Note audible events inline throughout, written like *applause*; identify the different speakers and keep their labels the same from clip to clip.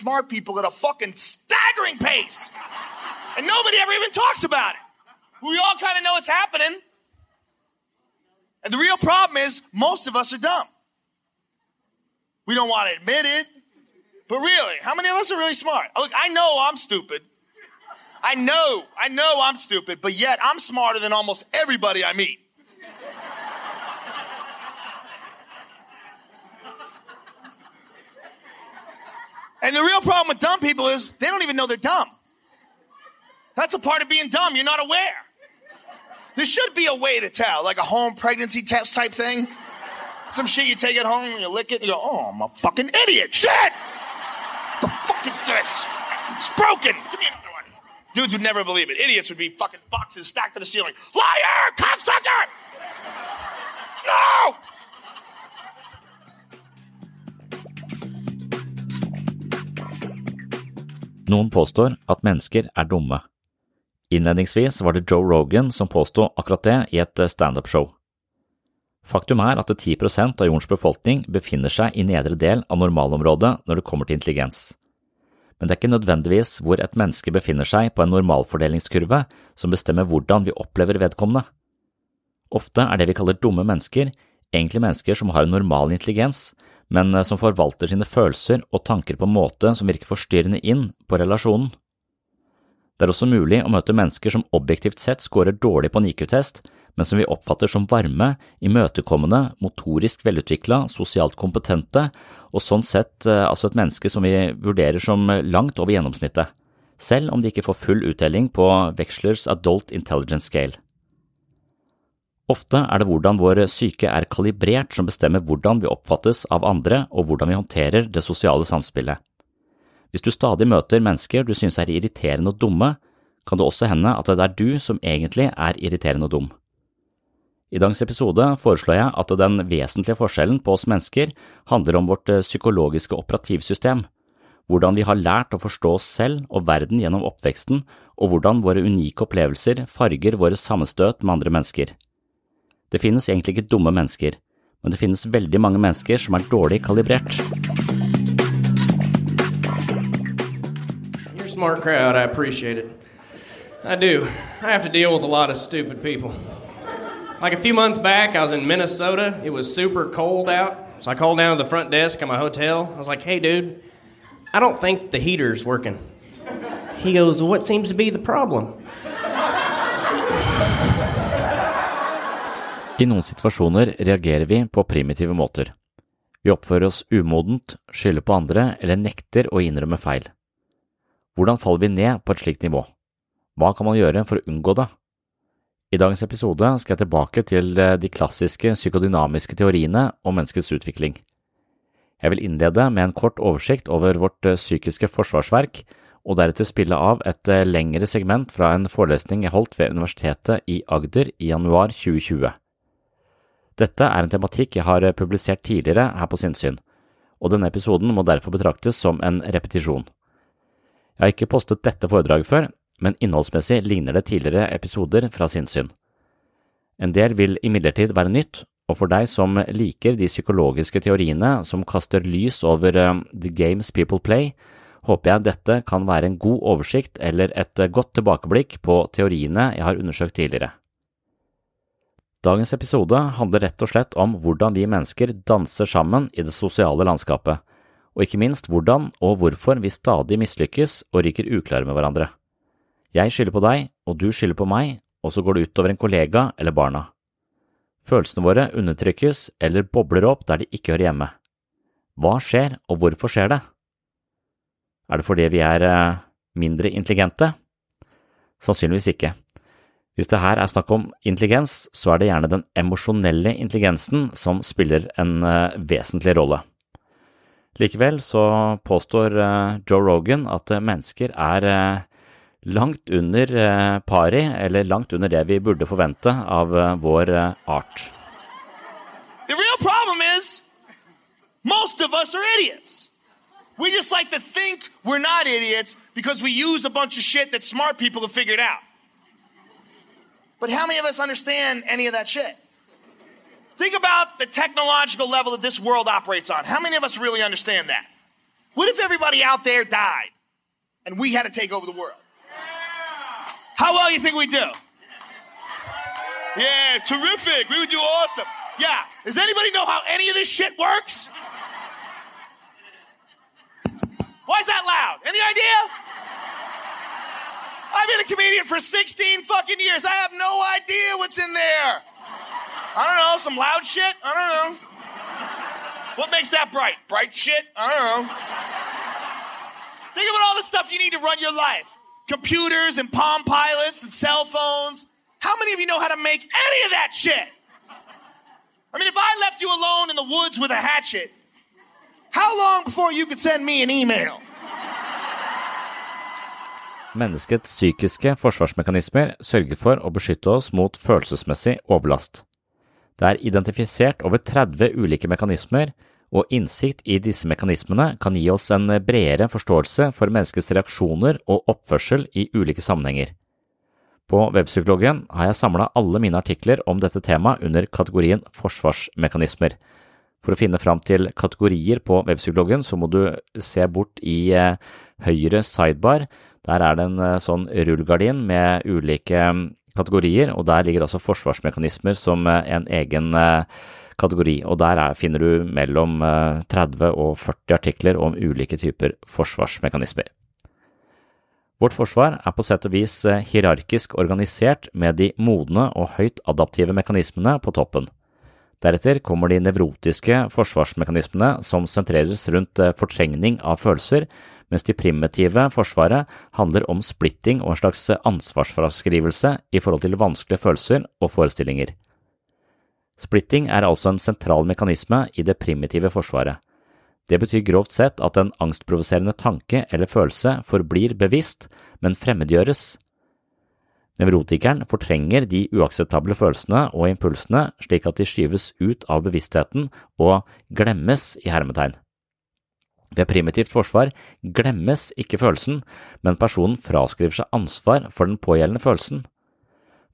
Speaker 1: Smart people at a fucking staggering pace. And nobody ever even talks about it. We all kind of know it's happening. And the real problem is most of us are dumb. We don't want to admit it. But really, how many of us are really smart? Look, I know I'm stupid. I know, I know I'm stupid, but yet I'm smarter than almost everybody I meet. And the real problem with dumb people is they don't even know they're dumb. That's a part of being dumb. You're not aware. There should be a way to tell, like a home pregnancy test type thing. Some shit you take it home and you lick it and you go, oh, I'm a fucking idiot. Shit! The fuck is this? It's broken. Give me another one. Dudes would never believe it. Idiots would be fucking boxes stacked to the ceiling. Liar! Cocksucker! No!
Speaker 2: Noen påstår at mennesker er dumme. Innledningsvis var det Joe Rogan som påsto akkurat det i et standup-show. Faktum er at 10% av jordens befolkning befinner seg i nedre del av normalområdet når det kommer til intelligens. Men det er ikke nødvendigvis hvor et menneske befinner seg på en normalfordelingskurve som bestemmer hvordan vi opplever vedkommende. Ofte er det vi kaller dumme mennesker, egentlig mennesker som har en normal intelligens, men som forvalter sine følelser og tanker på en måte som virker forstyrrende inn på relasjonen. Det er også mulig å møte mennesker som objektivt sett scorer dårlig på en IQ-test, men som vi oppfatter som varme, imøtekommende, motorisk velutvikla, sosialt kompetente, og sånn sett altså et menneske som vi vurderer som langt over gjennomsnittet, selv om de ikke får full uttelling på Wexlers Adult Intelligence Scale. Ofte er det hvordan vår syke er kalibrert som bestemmer hvordan vi oppfattes av andre og hvordan vi håndterer det sosiale samspillet. Hvis du stadig møter mennesker du synes er irriterende og dumme, kan det også hende at det er du som egentlig er irriterende og dum. I dagens episode foreslår jeg at den vesentlige forskjellen på oss mennesker handler om vårt psykologiske operativsystem, hvordan vi har lært å forstå oss selv og verden gjennom oppveksten, og hvordan våre unike opplevelser farger våre sammenstøt med andre mennesker. Det finnes egentlig ikke dumme mennesker, men det finnes veldig mange mennesker som er dårlig kalibrert.
Speaker 3: You're a smart crowd. I appreciate it. I do. I have to deal with a lot of stupid people. Like a few months back, I was in Minnesota. It was super cold out. So I called down to the front desk at my hotel. I was like, hey, dude, I don't think the heater's working. He goes, well, what seems to be the problem?
Speaker 2: I noen situasjoner reagerer vi på primitive måter. Vi oppfører oss umodent, skylder på andre eller nekter å innrømme feil. Hvordan faller vi ned på et slikt nivå? Hva kan man gjøre for å unngå det? I dagens episode skal jeg tilbake til de klassiske psykodynamiske teoriene om menneskets utvikling. Jeg vil innlede med en kort oversikt over vårt psykiske forsvarsverk, og deretter spille av et lengre segment fra en forelesning jeg holdt ved Universitetet i Agder i januar 2020. Dette er en tematikk jeg har publisert tidligere her på Sinnsyn, og denne episoden må derfor betraktes som en repetisjon. Jeg har ikke postet dette foredraget før, men innholdsmessig ligner det tidligere episoder fra Sinnsyn. En del vil imidlertid være nytt, og for deg som liker de psykologiske teoriene som kaster lys over the games people play, håper jeg dette kan være en god oversikt eller et godt tilbakeblikk på teoriene jeg har undersøkt tidligere. Dagens episode handler rett og slett om hvordan vi mennesker danser sammen i det sosiale landskapet, og ikke minst hvordan og hvorfor vi stadig mislykkes og ryker uklare med hverandre. Jeg skylder på deg, og du skylder på meg, og så går det utover en kollega eller barna. Følelsene våre undertrykkes eller bobler opp der de ikke hører hjemme. Hva skjer, og hvorfor skjer det? Er det fordi vi er mindre intelligente? Sannsynligvis ikke. Hvis det her er snakk om intelligens, så er det gjerne den emosjonelle intelligensen som spiller en vesentlig rolle. Likevel så påstår eh, Joe Rogan at eh, mennesker er eh, langt under pari, eller langt under det vi burde forvente av vår art.
Speaker 1: The real problem is most of us are idiots. We just like to think we're not idiots because we use a bunch of shit that smart people have figured out. But how many of us understand any of that shit? Think about the technological level that this world operates on. How many of us really understand that? What if everybody out there died and we had to take over the world? How well you think we do? Yeah, terrific. We would do awesome. Yeah. Does anybody know how any of this shit works? Why is that loud? Any idea? I've been a comedian for 16 fucking years. I have no idea what's in there. I don't know, some loud shit? I don't know. What makes that bright? Bright shit? I don't know. Think about all the stuff you need to run your life computers and Palm Pilots and cell phones. How many of you know how to make any of that shit? I mean, if I left you alone in the woods with a hatchet, how long before you could send me an email?
Speaker 2: Menneskets psykiske forsvarsmekanismer sørger for å beskytte oss mot følelsesmessig overlast. Det er identifisert over 30 ulike mekanismer, og innsikt i disse mekanismene kan gi oss en bredere forståelse for menneskets reaksjoner og oppførsel i ulike sammenhenger. På Webpsykologen har jeg samla alle mine artikler om dette temaet under kategorien forsvarsmekanismer. For å finne fram til kategorier på Webpsykologen så må du se bort i eh, høyre sidebar. Der er det en eh, sånn rullegardin med ulike kategorier, og der ligger også forsvarsmekanismer som eh, en egen eh, kategori, og der er, finner du mellom 30 eh, og 40 artikler om ulike typer forsvarsmekanismer. Vårt forsvar er på sett og vis hierarkisk organisert med de modne og høyt adaptive mekanismene på toppen. Deretter kommer de nevrotiske forsvarsmekanismene som sentreres rundt fortrengning av følelser, mens de primitive forsvaret handler om splitting og en slags ansvarsfraskrivelse i forhold til vanskelige følelser og forestillinger. Splitting er altså en sentral mekanisme i det primitive forsvaret. Det betyr grovt sett at en angstprovoserende tanke eller følelse forblir bevisst, men fremmedgjøres. Nevrotikeren fortrenger de uakseptable følelsene og impulsene slik at de skyves ut av bevisstheten og glemmes i hermetegn. Ved primitivt forsvar glemmes ikke følelsen, men personen fraskriver seg ansvar for den pågjeldende følelsen.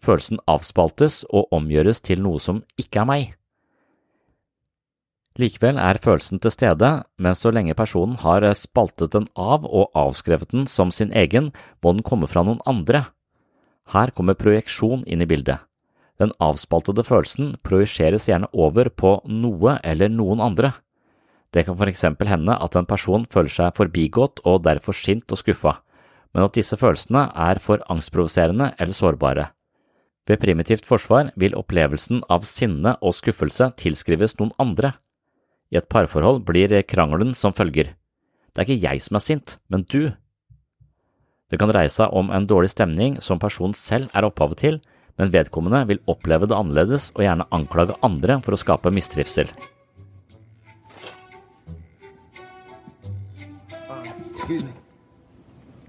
Speaker 2: Følelsen avspaltes og omgjøres til noe som ikke er meg. Likevel er følelsen til stede, men så lenge personen har spaltet den av og avskrevet den som sin egen, må den komme fra noen andre. Her kommer projeksjon inn i bildet. Den avspaltede følelsen projiseres gjerne over på noe eller noen andre. Det kan for eksempel hende at en person føler seg forbigått og derfor sint og skuffa, men at disse følelsene er for angstprovoserende eller sårbare. Ved primitivt forsvar vil opplevelsen av sinne og skuffelse tilskrives noen andre. I et parforhold blir krangelen som følger. Det er ikke jeg som er sint, men du. Det kan dreie seg om en dårlig stemning som personen selv er opphavet til, men vedkommende vil oppleve det annerledes og gjerne anklage andre for å skape mistrivsel.
Speaker 4: Excuse me.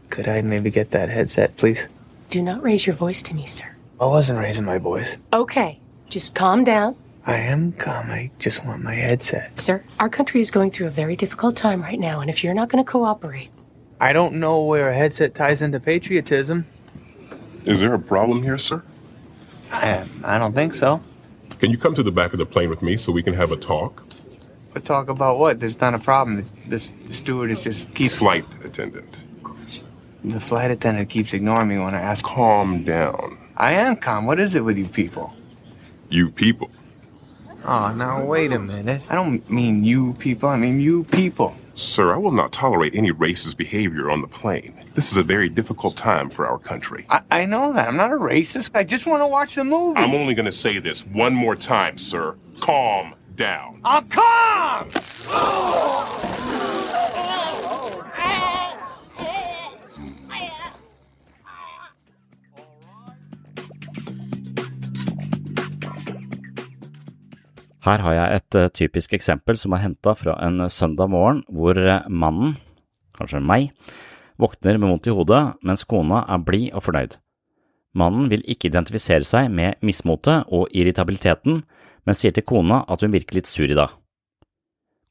Speaker 4: Could I maybe get that headset, please?
Speaker 5: Do not raise your voice to me, sir.
Speaker 4: I wasn't raising my voice.
Speaker 5: Okay, just calm down.
Speaker 4: I am calm. I just want my headset.
Speaker 5: Sir, our country is going through a very difficult time right now, and if you're not going to cooperate.
Speaker 4: I don't know where a headset ties into patriotism.
Speaker 6: Is there a problem here, sir?
Speaker 4: I, I don't think so.
Speaker 6: Can you come to the back of the plane with me so we can have a talk?
Speaker 4: Talk about what? There's not a problem. This the steward is just keeps
Speaker 6: flight attendant.
Speaker 4: The flight attendant keeps ignoring me when I ask.
Speaker 6: Calm down.
Speaker 4: I am calm. What is it with you people?
Speaker 6: You people.
Speaker 4: Oh, now wait a minute. I don't mean you people. I mean you people.
Speaker 6: Sir, I will not tolerate any racist behavior on the plane. This is a very difficult time for our country.
Speaker 4: I, I know that. I'm not a racist. I just want to watch the movie.
Speaker 6: I'm only going to say this one more time, sir. Calm down.
Speaker 4: I'll come!
Speaker 2: Her har jeg et eh, typisk eksempel som er henta fra en søndag morgen hvor eh, mannen, kanskje meg, våkner med vondt i hodet mens kona er blid og fornøyd. Mannen vil ikke identifisere seg med mismotet og irritabiliteten, men sier til kona at hun virker litt sur i dag.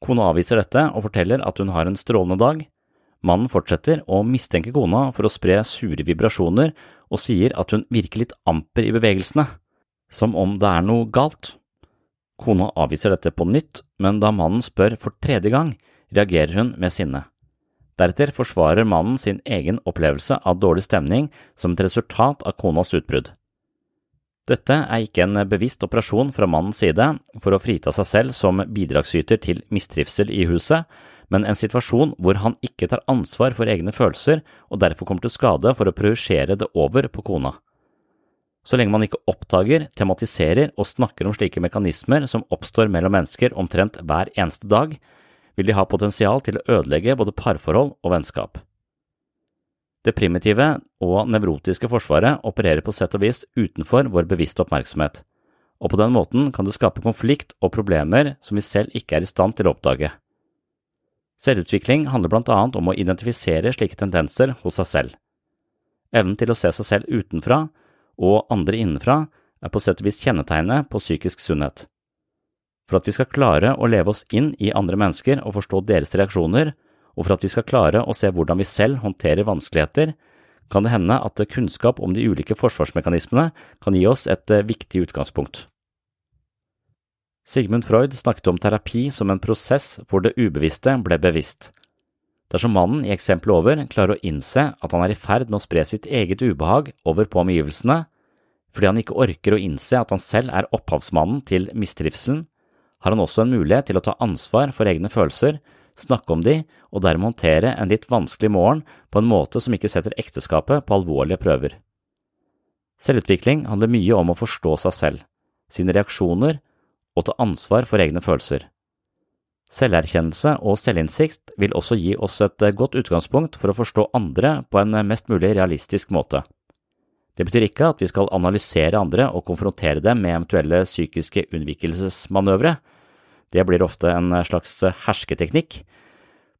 Speaker 2: Kona avviser dette og forteller at hun har en strålende dag. Mannen fortsetter å mistenke kona for å spre sure vibrasjoner og sier at hun virker litt amper i bevegelsene, som om det er noe galt. Kona avviser dette på nytt, men da mannen spør for tredje gang, reagerer hun med sinne. Deretter forsvarer mannen sin egen opplevelse av dårlig stemning som et resultat av konas utbrudd. Dette er ikke en bevisst operasjon fra mannens side for å frita seg selv som bidragsyter til mistrivsel i huset, men en situasjon hvor han ikke tar ansvar for egne følelser og derfor kommer til skade for å projisere det over på kona. Så lenge man ikke oppdager, tematiserer og snakker om slike mekanismer som oppstår mellom mennesker omtrent hver eneste dag, vil de ha potensial til å ødelegge både parforhold og vennskap. Det primitive og nevrotiske forsvaret opererer på sett og vis utenfor vår bevisste oppmerksomhet, og på den måten kan det skape konflikt og problemer som vi selv ikke er i stand til å oppdage. Selvutvikling handler blant annet om å identifisere slike tendenser hos seg selv. Evnen til å se seg selv utenfra og andre innenfra er på sett og vis kjennetegnet på psykisk sunnhet. For at vi skal klare å leve oss inn i andre mennesker og forstå deres reaksjoner, og for at vi skal klare å se hvordan vi selv håndterer vanskeligheter, kan det hende at kunnskap om de ulike forsvarsmekanismene kan gi oss et eh, viktig utgangspunkt. Sigmund Freud snakket om terapi som en prosess hvor det ubevisste ble bevisst. Dersom mannen i eksempelet over klarer å innse at han er i ferd med å spre sitt eget ubehag over på omgivelsene, fordi han ikke orker å innse at han selv er opphavsmannen til mistrivselen, har han også en mulighet til å ta ansvar for egne følelser, snakke om de og dermed håndtere en litt vanskelig morgen på en måte som ikke setter ekteskapet på alvorlige prøver. Selvutvikling handler mye om å forstå seg selv, sine reaksjoner og ta ansvar for egne følelser. Selverkjennelse og selvinnsikt vil også gi oss et eh, godt utgangspunkt for å forstå andre på en eh, mest mulig realistisk måte. Det betyr ikke at vi skal analysere andre og konfrontere dem med eventuelle psykiske unnvikelsesmanøvre. Det blir ofte en eh, slags hersketeknikk.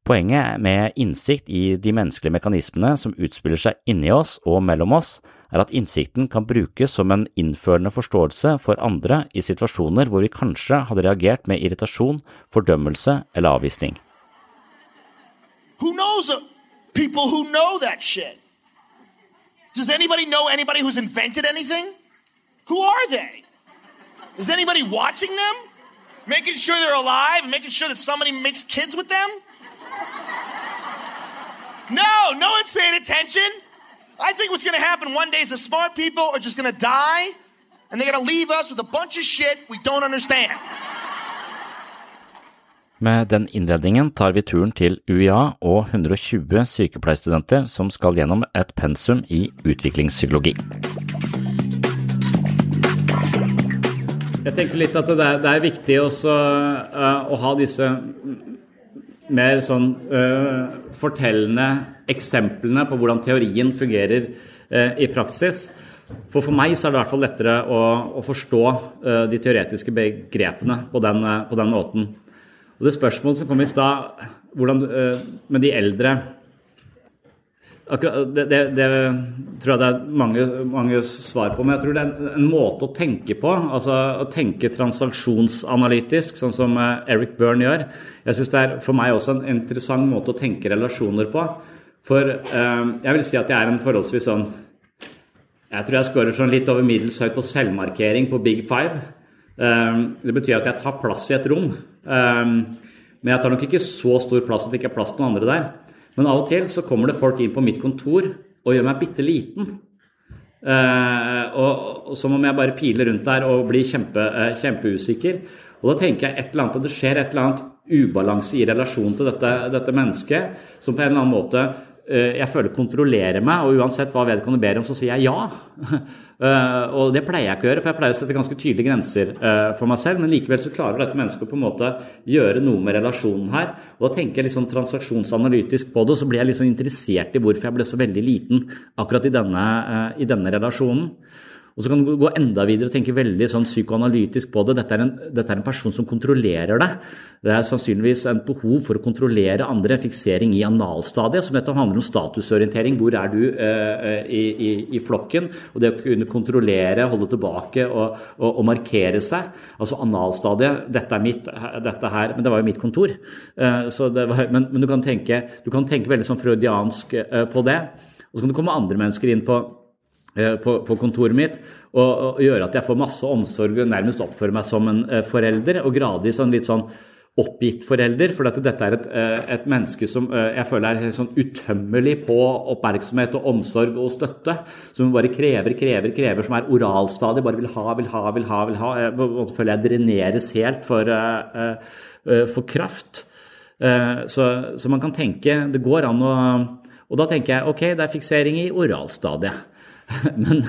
Speaker 2: Poenget med innsikt i de menneskelige mekanismene som utspiller seg inni oss og mellom oss, er at innsikten kan brukes som en innførende forståelse for andre i situasjoner hvor vi kanskje hadde reagert med irritasjon, fordømmelse eller avvisning.
Speaker 1: Who knows uh, people who know that shit? Does anybody know anybody who's invented anything? Who are they? Is anybody watching them? Making sure they're alive making sure that somebody makes kids with them? No, no one's paying attention. I think what's gonna happen one day is the smart people are just gonna die and they're gonna leave us with a bunch of shit we don't understand.
Speaker 2: Med den innledningen tar vi turen til UiA og 120 sykepleierstudenter som skal gjennom et pensum i utviklingspsykologi.
Speaker 7: Jeg tenker litt at det er, det er viktig også, uh, å ha disse mer sånn uh, fortellende eksemplene på hvordan teorien fungerer uh, i praksis. For for meg så er det i hvert fall lettere å, å forstå de teoretiske begrepene på den, på den, måten. Og det spørsmålet som kom i stad, med de eldre det, det, det, tror jeg det er mange, mange, svar på, men jeg tror det er en, måte å tenke på. altså Å tenke transaksjonsanalytisk, sånn som eh, Eric Byrne gjør. Jeg syns det er for meg også en interessant måte å tenke relasjoner på. For eh, jeg vil si at jeg er en forholdsvis sånn Jeg tror jeg scorer sånn litt over middels høyt på selvmarkering på Big Five. Eh, det betyr at jeg tar plass i et rom. Eh, men jeg tar nok ikke så stor plass at det ikke er plass til noen andre der. Men av og til så kommer det folk inn på mitt kontor og gjør meg bitte liten. Eh, og, og, Som om jeg bare piler rundt der og blir kjempe, eh, kjempeusikker. Og da tenker jeg et eller annet, at det skjer et eller annet ubalanse i relasjon til dette, dette mennesket, som på en eller annen måte Eh, jeg føler kontrollerer meg, og uansett hva vedkommende ber om, så sier jeg ja. *laughs* Eh, og det pleier jeg ikke å gjøre, for jeg pleier å sette ganske tydelige grenser eh, for meg selv. Men likevel så klarer dette mennesket å på en måte gjøre noe med relasjonen her. Og da tenker jeg litt sånn transaksjonsanalytisk på det, og så blir jeg litt sånn interessert i hvorfor jeg ble så veldig liten akkurat i denne, i denne relasjonen.
Speaker 2: Og så kan du gå enda videre og tenke veldig sånn psykoanalytisk på det. Dette er, en, dette er en person som kontrollerer deg. Det er sannsynligvis en behov for å kontrollere andre, fiksering i analstadiet, som dette handler om statusorientering. Hvor er du eh, i, i, i, flokken? Og det å kunne kontrollere, holde tilbake og, og, og markere seg. Altså analstadiet, dette er mitt, dette her Men det var jo mitt kontor. Eh, var, men, men du, kan tenke, du, kan tenke, veldig sånn freudiansk eh, på det. Og så kan du komme andre mennesker inn på Eh, på, på, kontoret mitt og, og, gjøre at jeg får masse omsorg og nærmest oppfører meg som en uh, forelder. Og gradvis en litt sånn oppgitt forelder. For dette er et, uh, et menneske som jeg føler er sånn utømmelig på oppmerksomhet og omsorg og støtte. Som bare krever, krever, krever. Som er oralstadig. Bare vil ha, vil ha, vil ha. vil ha. Jeg føler jeg dreneres helt for, for kraft. Så, så man kan tenke Det går an å Og da tenker jeg ok, det er fiksering i oralstadiet. *laughs* Men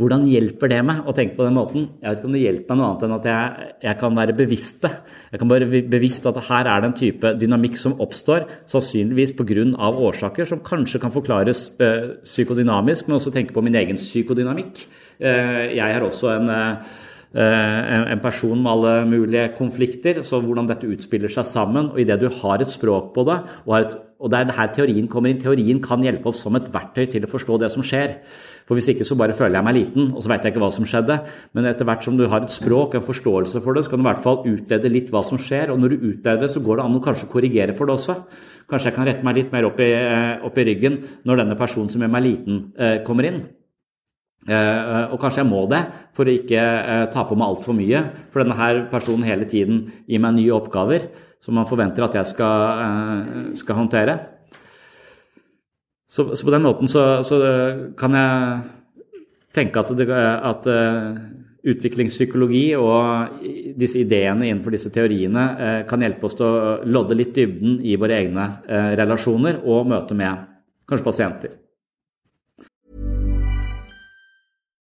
Speaker 2: hvordan hjelper det meg å tenke på den måten? Jeg vet ikke om det hjelper meg noe annet enn at jeg, jeg kan være bevisst det. Jeg kan være bevisst at her er det en type dynamikk som oppstår, sannsynligvis pga. årsaker som kanskje kan forklares øh, psykodynamisk, men også tenke på min egen psykodynamikk. Uh, jeg har også en uh, en person med alle mulige konflikter. Så hvordan dette utspiller seg sammen. Og idet du har et språk på det, og, et, og det er her teorien kommer inn Teorien kan hjelpe oss som et verktøy til å forstå det som skjer. For hvis ikke så bare føler jeg meg liten, og så vet jeg ikke hva som skjedde. Men etter hvert som du har et språk, en forståelse for det, så kan du i hvert fall utlede litt hva som skjer. Og når du utleder det, så går det an å kanskje korrigere for det også. Kanskje jeg kan rette meg litt mer opp i, eh, opp i ryggen når denne personen som gjør meg liten, eh, kommer inn. Eh, og kanskje jeg må det for å ikke ta på meg altfor mye. For denne her personen hele tiden gir meg nye oppgaver som man forventer at jeg skal, skal håndtere. Så, så, på den måten så, så, kan jeg tenke at, det, at utviklingspsykologi og disse ideene innenfor disse teoriene kan hjelpe oss til å lodde litt dybden i våre egne relasjoner og møte med kanskje pasienter.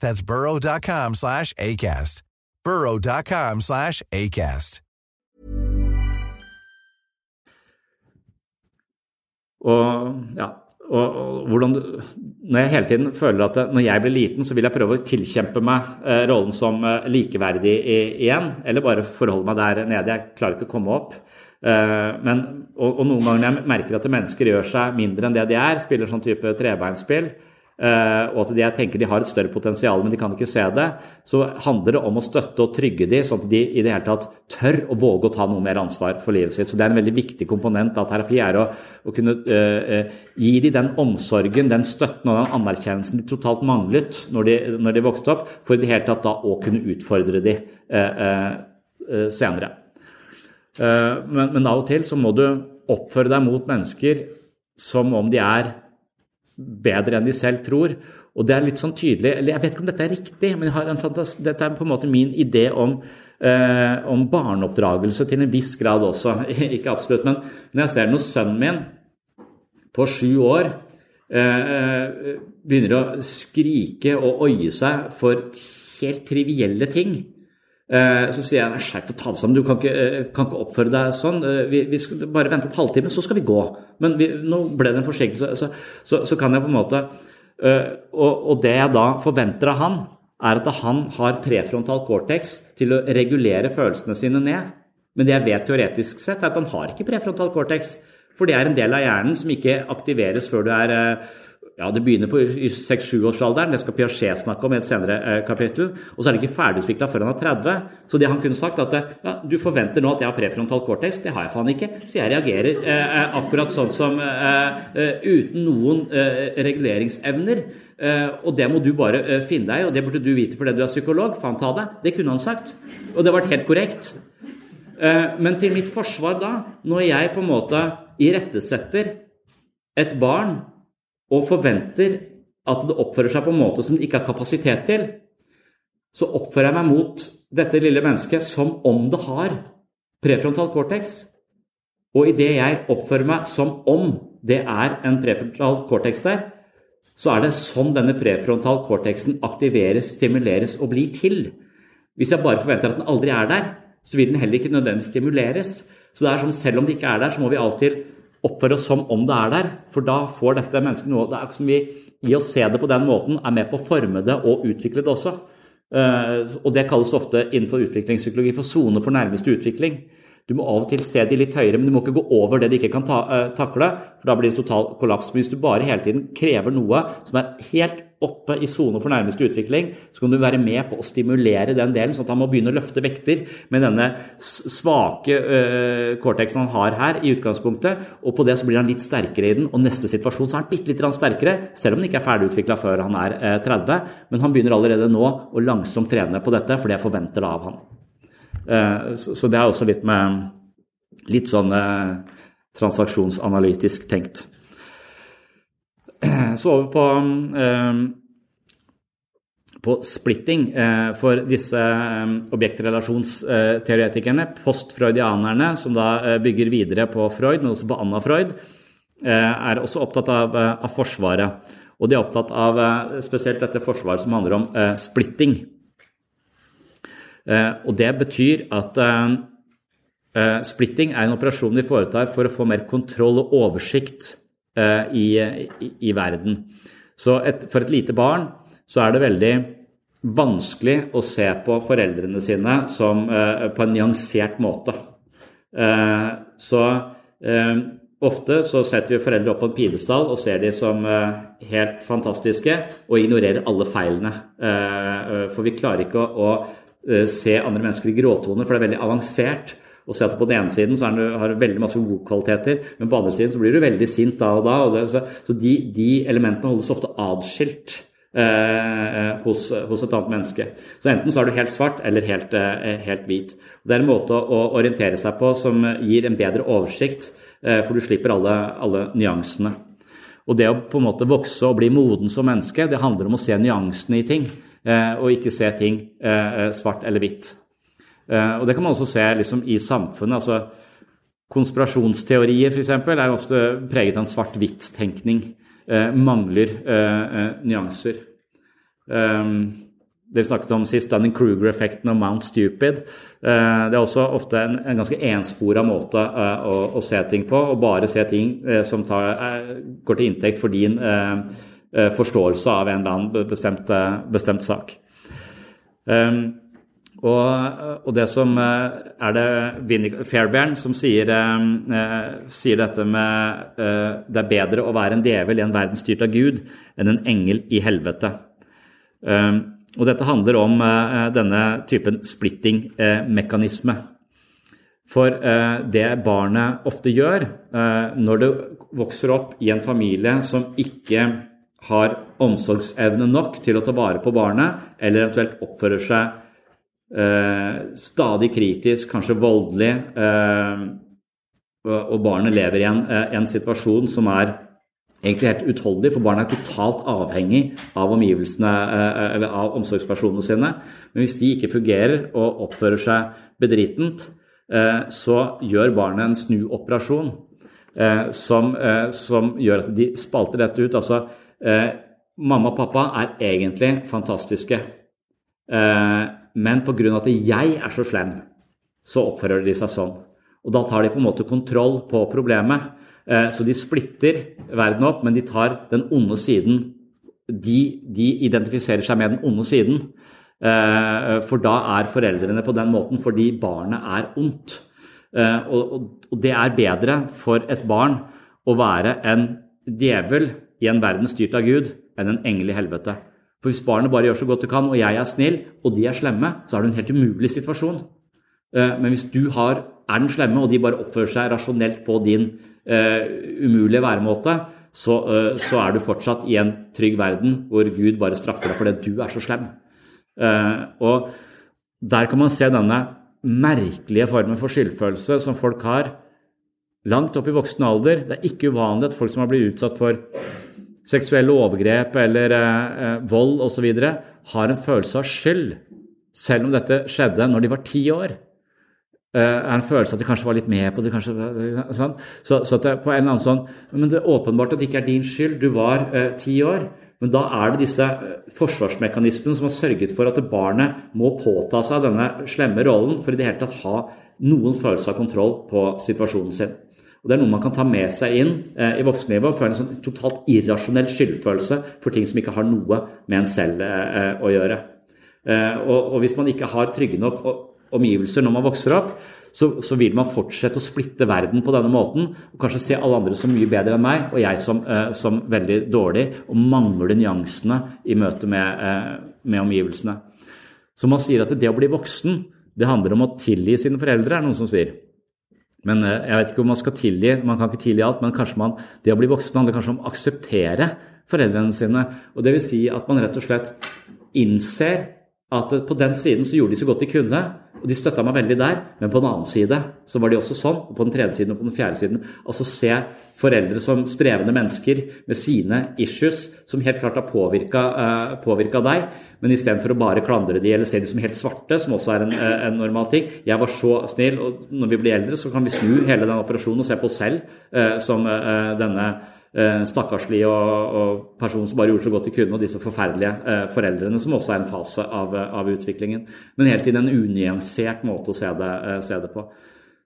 Speaker 8: That's burrow.com slash ACAST. burrow.com slash ACAST.
Speaker 2: Og ja, og, og, hvordan du Når jeg hele tiden føler at når jeg blir liten, så vil jeg prøve å tilkjempe meg eh, rollen som eh, likeverdig i, igjen, eller bare forholde meg der nede. Jeg klarer ikke å komme opp. Eh, men, og, og, noen ganger når jeg merker at mennesker gjør seg mindre enn det de er, spiller sånn type trebeinspill, og at de, jeg tenker de har et større potensial, men de kan ikke se det, så handler det om å støtte og trygge de, sånn at de i det hele tatt tør å våge å ta noe mer ansvar for livet sitt. Så Det er en veldig viktig komponent av terapi, er å, å kunne uh, gi de den omsorgen, den støtten og den anerkjennelsen de totalt manglet når de, når de vokste opp, for i det hele tatt da å kunne utfordre de uh, uh, senere. Men, men av og til så må du oppføre deg mot mennesker som om de er bedre enn de selv tror. Og det er litt sånn tydelig eller Jeg vet ikke om dette er riktig, men dette er på en måte min idé om, eh, om barneoppdragelse til en viss grad også. *laughs* ikke absolutt, men når jeg ser når sønnen min på sju år eh, begynner å skrike og oie seg for helt trivielle ting, Eh, så sier jeg skjerp deg, ta det sammen, du kan ikke, eh, kan ikke, oppføre deg sånn. Eh, vi, vi skal bare vente et halvtime, så skal vi gå. Men vi, nå ble det en forsinkelse, så, så, så, kan jeg på en måte og, og, det jeg da forventer av han, er at han har prefrontal cortex til å regulere følelsene sine ned. Men det jeg vet teoretisk sett, er at han har ikke prefrontal cortex. For det er en del av hjernen som ikke aktiveres før du er ja, Det begynner på 6-7-årsalderen, det skal Piaget snakke om i et senere eh, kapittel. Og så er det ikke ferdigutvikla før han er 30. Så det han kunne sagt, at ja, du forventer nå at jeg har prefrontal cortex. Det har jeg faen ikke. Så jeg reagerer eh, eh akkurat sånn som eh, eh, uten noen eh, reguleringsevner. og det må du bare finne deg i, og det burde du vite fordi du er psykolog. Faen ta deg. Det kunne han sagt. Og det har vært helt korrekt. men til mitt forsvar da, når jeg på en måte irettesetter et barn og forventer at det oppfører seg på en måte som det ikke har kapasitet til, så oppfører jeg meg mot dette lille mennesket som om det har prefrontal cortex. Og idet jeg oppfører meg som om det er en prefrontal cortex der, så er det sånn denne prefrontal cortexen aktiveres, stimuleres og blir til. Hvis jeg bare forventer at den aldri er der, så vil den heller ikke nødvendigvis stimuleres. Så det er som selv om det ikke er der, så må vi alltid oppføre oss som om det er der. For da får dette mennesket noe Det er som vi i å se det på den måten er med på å forme det og utvikle det også. Uh, og det kalles ofte innenfor utviklingspsykologi for sone for nærmeste utvikling. Du må av og til se de litt høyere, men du må ikke gå over det de ikke kan ta, uh, takle. for Da blir det total kollaps. Men hvis du bare hele tiden krever noe som er helt oppe i sone for nærmeste utvikling, så kan du være med på å stimulere den delen, sånn at han må begynne å løfte vekter med denne svake uh, cortexen han har her i utgangspunktet. Og på det så blir han litt sterkere i den, og neste situasjon så er han bitte litt sterkere, selv om han ikke er ferdigutvikla før han er uh, 30. Men han begynner allerede nå å langsomt trene på dette, for det forventer det av han. Eh, så det er også litt med litt sånn transaksjonsanalytisk tenkt. *clears throat* Så over på, eh, på splitting for disse objektrelasjonsteoretikerne, postfreudianerne, som da bygger videre på Freud, men også på Anna Freud, er også opptatt av, av Forsvaret. Og de er opptatt av spesielt dette forsvaret som handler om splitting. Eh, og det betyr at eh, eh, splitting er en operasjon vi foretar for å få mer kontroll og oversikt i, i, i verden. Så et, for et lite barn så er det veldig vanskelig å se på foreldrene sine som, på en nyansert måte. Så ofte så setter vi foreldre opp på en pidestall og ser de som helt fantastiske og ignorerer alle feilene. For vi klarer ikke å, å Eh, se andre mennesker i gråtoner, for det er veldig avansert. Å se at På den ene siden så du, har du veldig masse gode kvaliteter, men på den andre siden så blir du veldig sint da og da. Og det, så, så de, de, elementene holdes ofte atskilt eh, hos, hos, et annet menneske. Så enten så er du helt svart eller helt, eh, helt hvit. Det er en måte å orientere seg på som gir en bedre oversikt, eh, for du slipper alle, alle nyansene. Og det å på en måte vokse og bli moden som menneske, det handler om å se nyansene i ting. Eh, og ikke se ting eh, eh, svart eller hvitt. Og Det kan man også se liksom, i samfunnet. altså Konspirasjonsteorier eksempel, er ofte preget av en svart-hvitt-tenkning. mangler nyanser. det vi snakket om sist, Dunning-Kruger-effekten og Mount Stupid. det er også ofte en, en ganske enspora måte å, å, se ting på, og bare se ting som tar, går til inntekt for din Eh, forståelse av en eller annen bestemt, eh, bestemt sak. Um, og, og, det som eh, er det Fairbairn som sier, uh, sier dette med det er bedre å være en djevel i en verden styrt av Gud enn en engel i helvete. Og dette handler om denne typen splitting-mekanisme. For det barnet ofte gjør når det vokser opp i en familie som ikke har omsorgsevne nok til å ta vare på barnet, eller eventuelt oppfører seg eh, stadig kritisk, kanskje voldelig, eh, og barnet lever i en, eh, en, situasjon som er egentlig helt utholdelig, for barnet er totalt avhengig av omgivelsene eh, eller av omsorgspersonene sine. Men hvis de ikke fungerer og oppfører seg bedritent, eh, så gjør barnet en snuoperasjon som, som gjør at de spalter dette ut. altså mamma og pappa er egentlig fantastiske, eh, men pga. at jeg er så slem, så oppfører de seg sånn. Og da tar de på en måte kontroll på problemet. Eh, så de splitter verden opp, men de tar den onde siden. De, de identifiserer seg med den onde siden. Eh, for da er foreldrene på den måten fordi barnet er ondt. Eh, og det er bedre for et barn å være en djevel i en verden styrt av Gud enn en engel i helvete. For hvis barnet bare gjør så godt det kan, og jeg er snill, og de er slemme, så er det en helt umulig situasjon. Men hvis du har er den slemme, og de bare oppfører seg rasjonelt på din uh, umulige væremåte, så, uh, så, er du fortsatt i en trygg verden hvor Gud bare straffer deg fordi du er så slem. Og der kan man se denne merkelige formen for skyldfølelse som folk har langt opp i voksen alder. Det er ikke uvanlig at folk som har blitt utsatt for seksuelle overgrep eller eh, vold osv., har en følelse av skyld, selv om dette skjedde når de var ti år. Uh, en følelse at de kanskje var litt med på det. kanskje, sånn. Så, så det, på en eller annen sånn, Men det er åpenbart at det ikke er din skyld. Du var uh, ti år. Men da er det disse forsvarsmekanismene som har sørget for at barnet må påta seg denne slemme rollen for i det hele tatt ha noen følelse av kontroll på situasjonen sin. Og Det er noe man kan ta med seg inn i voksenlivet og føle en sånn totalt irrasjonell skyldfølelse for ting som ikke har noe med en selv å gjøre. Og, og Hvis man ikke har trygge nok omgivelser når man vokser opp, så, så, vil man fortsette å splitte verden på denne måten. Og kanskje se alle andre som mye bedre enn meg, og jeg som, eh, som veldig dårlig. Og mangle nyansene i møte med, eh, med, omgivelsene. Så man sier at det å bli voksen, det handler om å tilgi sine foreldre, er det noen som sier. Men eh, jeg vet ikke om man skal tilgi, man kan ikke tilgi alt, men kanskje man, det å bli voksen handler kanskje om å akseptere foreldrene sine. Og det vil si at man rett og slett innser at på den siden så gjorde de så godt de kunne, og de støtta meg veldig der, men på den annen side så var de også sånn, og på den tredje siden og på den fjerde siden. Altså se foreldre som strevende mennesker med sine issues, som helt klart har påvirka, uh, deg, men istedenfor å bare klandre de eller se de som helt svarte, som også er en, uh, en, normal ting. Jeg var så snill, og når vi blir eldre, så kan vi snu hele den operasjonen og se på oss selv uh, som denne eh, stakkarslige og, og personen som bare gjorde så godt de kunne, og disse forferdelige eh, foreldrene, som også er en fase av, av utviklingen. Men helt i en unyansert måte å se det, eh, se det på.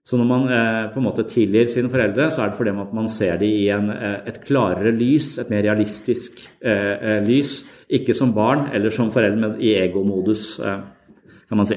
Speaker 2: Så når man eh, på en måte tilgir sine foreldre, så er det fordi man ser dem i en, eh, et klarere lys, et mer realistisk eh, lys. Ikke som barn eller som foreldre, men i egomodus, kan man si.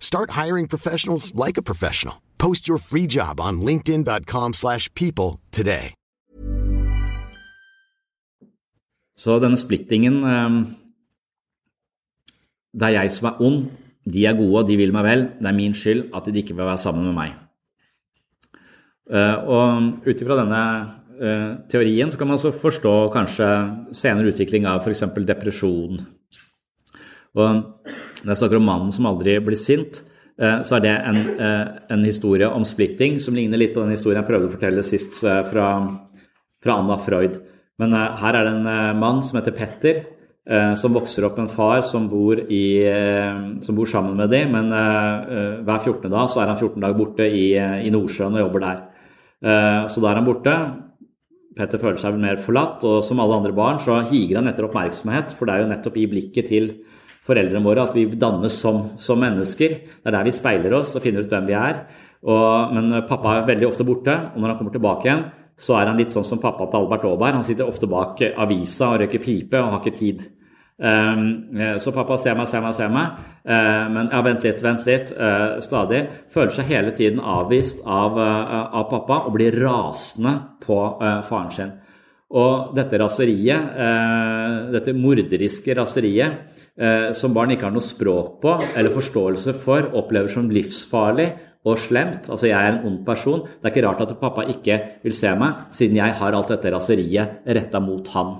Speaker 9: Start hiring professionals like a professional. Post your free job on linkedin.com slash people today.
Speaker 2: Så denne splittingen ehm, Det er jeg som er ond, de er gode, og de vil meg vel. Det er min skyld at de ikke vil være sammen med meg. Eh, og ut ifra denne eh, teorien så kan man også forstå kanskje senere utvikling av f.eks. depresjon. Og når jeg snakker om mannen som aldri blir sint, Eh, så er det en, eh, en, historie om splitting som ligner litt på den historien jeg prøvde å fortelle sist eh, fra, fra Anna Freud. Men her er det en mann som heter Petter, som vokser opp med en far som bor, i, som bor sammen med dem, men hver 14. dag så er han 14 dager borte i, i Nordsjøen og jobber der. Så da er han borte. Petter føler seg vel mer forlatt, og som alle andre barn så higer han etter oppmerksomhet, for det er jo nettopp i blikket til foreldrene våre at vi dannes som, som mennesker. Det er der vi speiler oss og finner ut hvem vi er. Og, men pappa er veldig ofte borte, og når han kommer tilbake igjen, så er han litt sånn som pappa til Albert Aaberg. Han sitter ofte bak avisa og røyker pipe og har ikke tid. Um, så pappa ser meg, ser meg, ser meg. Uh, men ja, vent litt, vent litt. Uh, stadig. Føler seg hele tiden avvist av, uh, av pappa og blir rasende på faren sin. Og dette raseriet, dette morderiske raseriet, som barn ikke har noe språk på eller forståelse for, opplever som livsfarlig og slemt. Altså, jeg er en ond person. Det er ikke rart at pappa ikke vil se meg, siden jeg har alt dette raseriet retta mot han.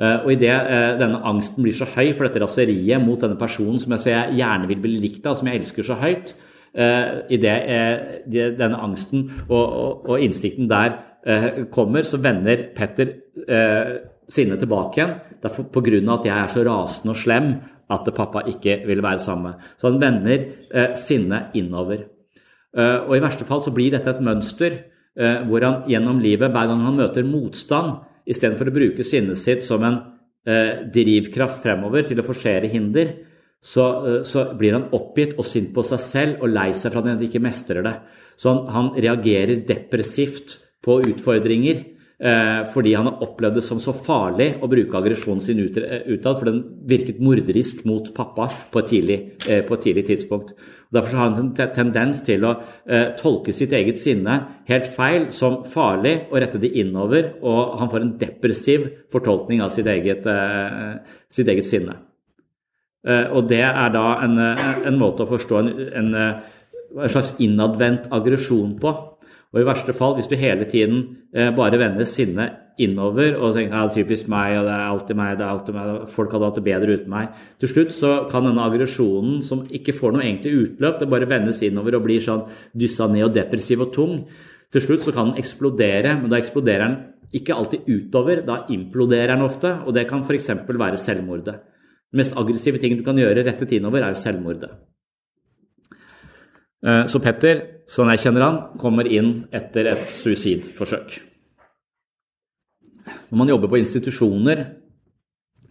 Speaker 2: Eh, og idet eh, denne angsten blir så høy for dette raseriet mot denne personen som jeg, jeg gjerne vil bli likt av, som jeg elsker så høyt, idet denne angsten og, og, og innsikten der kommer, så vender Petter sinnet tilbake igjen. Det er av at jeg er så rasende og slem at pappa ikke vil være sammen. Så han vender sinnet innover. Eh, og I verste fall så blir dette et mønster eh, hvor han gjennom livet, hver gang han møter motstand, istedenfor å bruke sinnet sitt som en eh, drivkraft fremover til å forsere hinder, så, så, blir han oppgitt og sint på seg selv og lei seg for at han ikke mestrer det. Så han, han reagerer depressivt på utfordringer eh, fordi han har opplevd det som så farlig å bruke aggresjonen sin utad, for den virket morderisk mot pappa på et tidlig, eh, på et tidlig tidspunkt. Derfor har han en tendens til å eh, tolke sitt eget sinne helt feil, som farlig, og rette det innover. Og han får en depressiv fortolkning av sitt eget, eh, sitt eget sinne. Eh, og det er da en, eh, en måte å forstå en, en, en slags innadvendt aggresjon på. Og i verste fall, hvis du hele tiden eh, bare vender sinnet innover og tenker at det er typisk meg, og det er alltid meg, det er alltid meg, folk hadde hatt det bedre uten meg. Til slutt så kan denne aggresjonen, som ikke får noe egentlig utløp, det bare vendes innover og blir sånn dyssa ned og depressiv og tung. Til slutt så kan den eksplodere, men da eksploderer den ikke alltid utover, da imploderer den ofte, og det kan f.eks. være selvmordet. Den mest aggressive tingen du kan gjøre rettet innover, er jo selvmordet. Eh, så Petter, sånn jeg kjenner han, kommer inn etter et suicidforsøk. Når man jobber på institusjoner,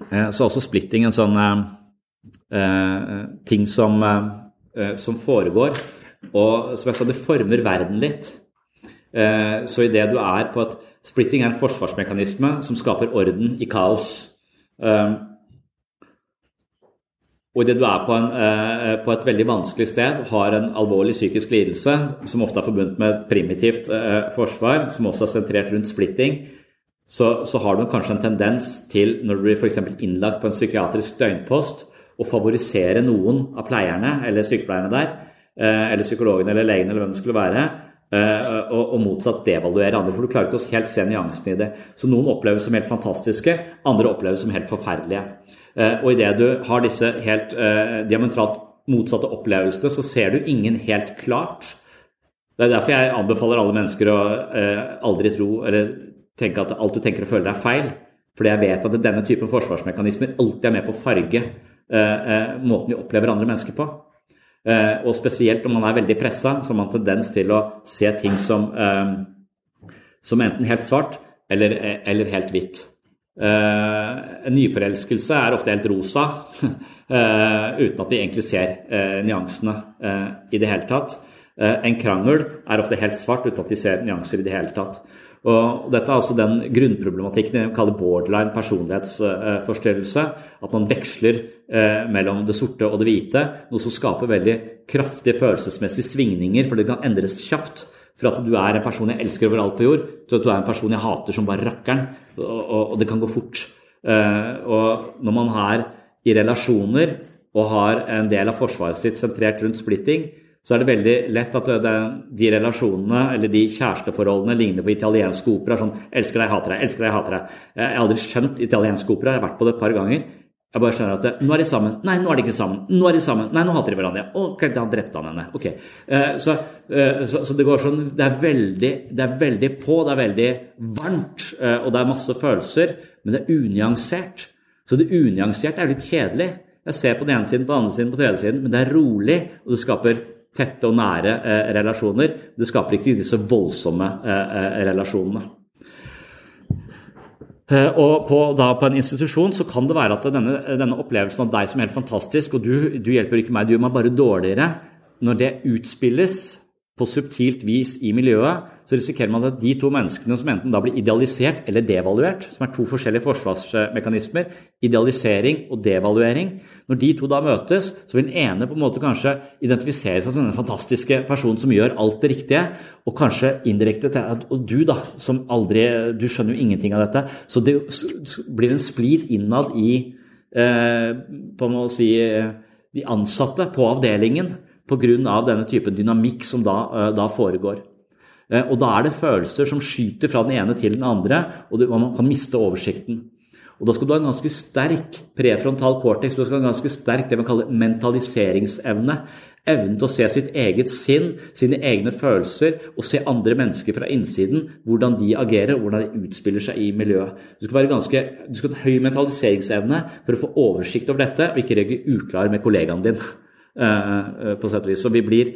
Speaker 2: eh, så er også splitting en sånn eh, ting som, som, foregår. Og som jeg sa, det former verden litt. Så idet du er på at Splitting er en forsvarsmekanisme som skaper orden i kaos. Og idet du er på, en, på, et veldig vanskelig sted, har en alvorlig psykisk lidelse, som ofte er forbundet med et primitivt forsvar, som også er sentrert rundt splitting, så, så, har du kanskje en tendens til, når du blir f.eks. innlagt på en psykiatrisk døgnpost, å favorisere noen av pleierne eller sykepleierne der, eh, eller psykologene eller legene eller hvem det skulle være, eh, og motsatt devaluere andre. For du klarer ikke å helt se nyansene i det. Så noen oppleves som helt fantastiske, andre oppleves som helt forferdelige. Eh, og idet du har disse helt diametralt motsatte opplevelsene, så ser du ingen helt klart. Det er derfor jeg anbefaler alle mennesker å aldri tro eller tenke at alt du tenker og føler er feil. Fordi jeg vet at denne typen forsvarsmekanismer alltid er med på å farge eh, eh, måten vi opplever andre mennesker på. Eh, og spesielt om man er veldig pressa, så har man tendens til å se ting som, eh, som enten helt svart eller, eh, eller helt hvitt. Eh, en nyforelskelse er ofte helt rosa, *laughs* uten at vi egentlig ser nyansene i det hele tatt. en krangel er ofte helt svart uten at vi ser nyanser i det hele tatt. Og dette er altså den grunnproblematikken vi kaller borderline personlighetsforstyrrelse. At man veksler eh, mellom det sorte og det hvite, noe som skaper veldig kraftige følelsesmessige svingninger, for det kan endres kjapt. Fra at du er en person jeg elsker overalt på jord, til at du er en person jeg hater som bare rakkeren. Og, det kan gå fort. Uh, og når man er i relasjoner og har en del av forsvaret sitt sentrert rundt splitting, så er det veldig lett at de relasjonene eller de kjæresteforholdene ligner på italiensk opera. sånn 'Elsker deg, hater deg, elsker deg, hater deg'. Jeg har aldri skjønt italiensk opera, jeg har vært på det et par ganger. Jeg bare skjønner at det, nå er de sammen. Nei, nå er de ikke sammen. Nå er de sammen. Nei, nå hater de hverandre. Ok, han drepte han henne. Ok. Eh, så, eh, så, så, det går sånn det er, veldig, det er veldig på, det er veldig varmt, eh, og det er masse følelser, men det er unyansert. Så det unyanserte er litt kjedelig. Jeg ser på den ene siden, på den andre siden, på den tredje siden, men det er rolig, og det skaper tette og nære relasjoner. Det skaper ikke disse voldsomme relasjonene. Eh, og på, da på en institusjon så kan det være at denne, denne opplevelsen av deg som er helt fantastisk, og du, du hjelper ikke meg, du gjør meg bare dårligere, når det utspilles på subtilt vis i miljøet, så risikerer man at de to menneskene som enten da blir idealisert eller devaluert, som er to forskjellige forsvarsmekanismer, idealisering og devaluering, når de to da møtes, så vil den ene på en måte kanskje identifisere seg som denne fantastiske personen som gjør alt det riktige, og kanskje indirekte til at Og du, da, som aldri Du skjønner jo ingenting av dette. Så det blir en splid innad i eh, på en si, de ansatte på avdelingen pga. denne typen dynamikk som da, eh, da foregår. Eh, og da er det følelser som skyter fra den ene til den andre, og man kan miste oversikten. Og Da skal du ha en ganske sterk prefrontal cortex, du skal ha en ganske sterk det man kaller mentaliseringsevne. Evnen til å se sitt eget sinn, sine egne følelser, og se andre mennesker fra innsiden, hvordan de agerer og hvordan de utspiller seg i miljøet. Du skal, være ganske, du skal ha en høy mentaliseringsevne for å få oversikt over dette, og ikke reagere uklar med kollegaen din. *laughs* Eh, eh, på sett og vis. Så vi, blir,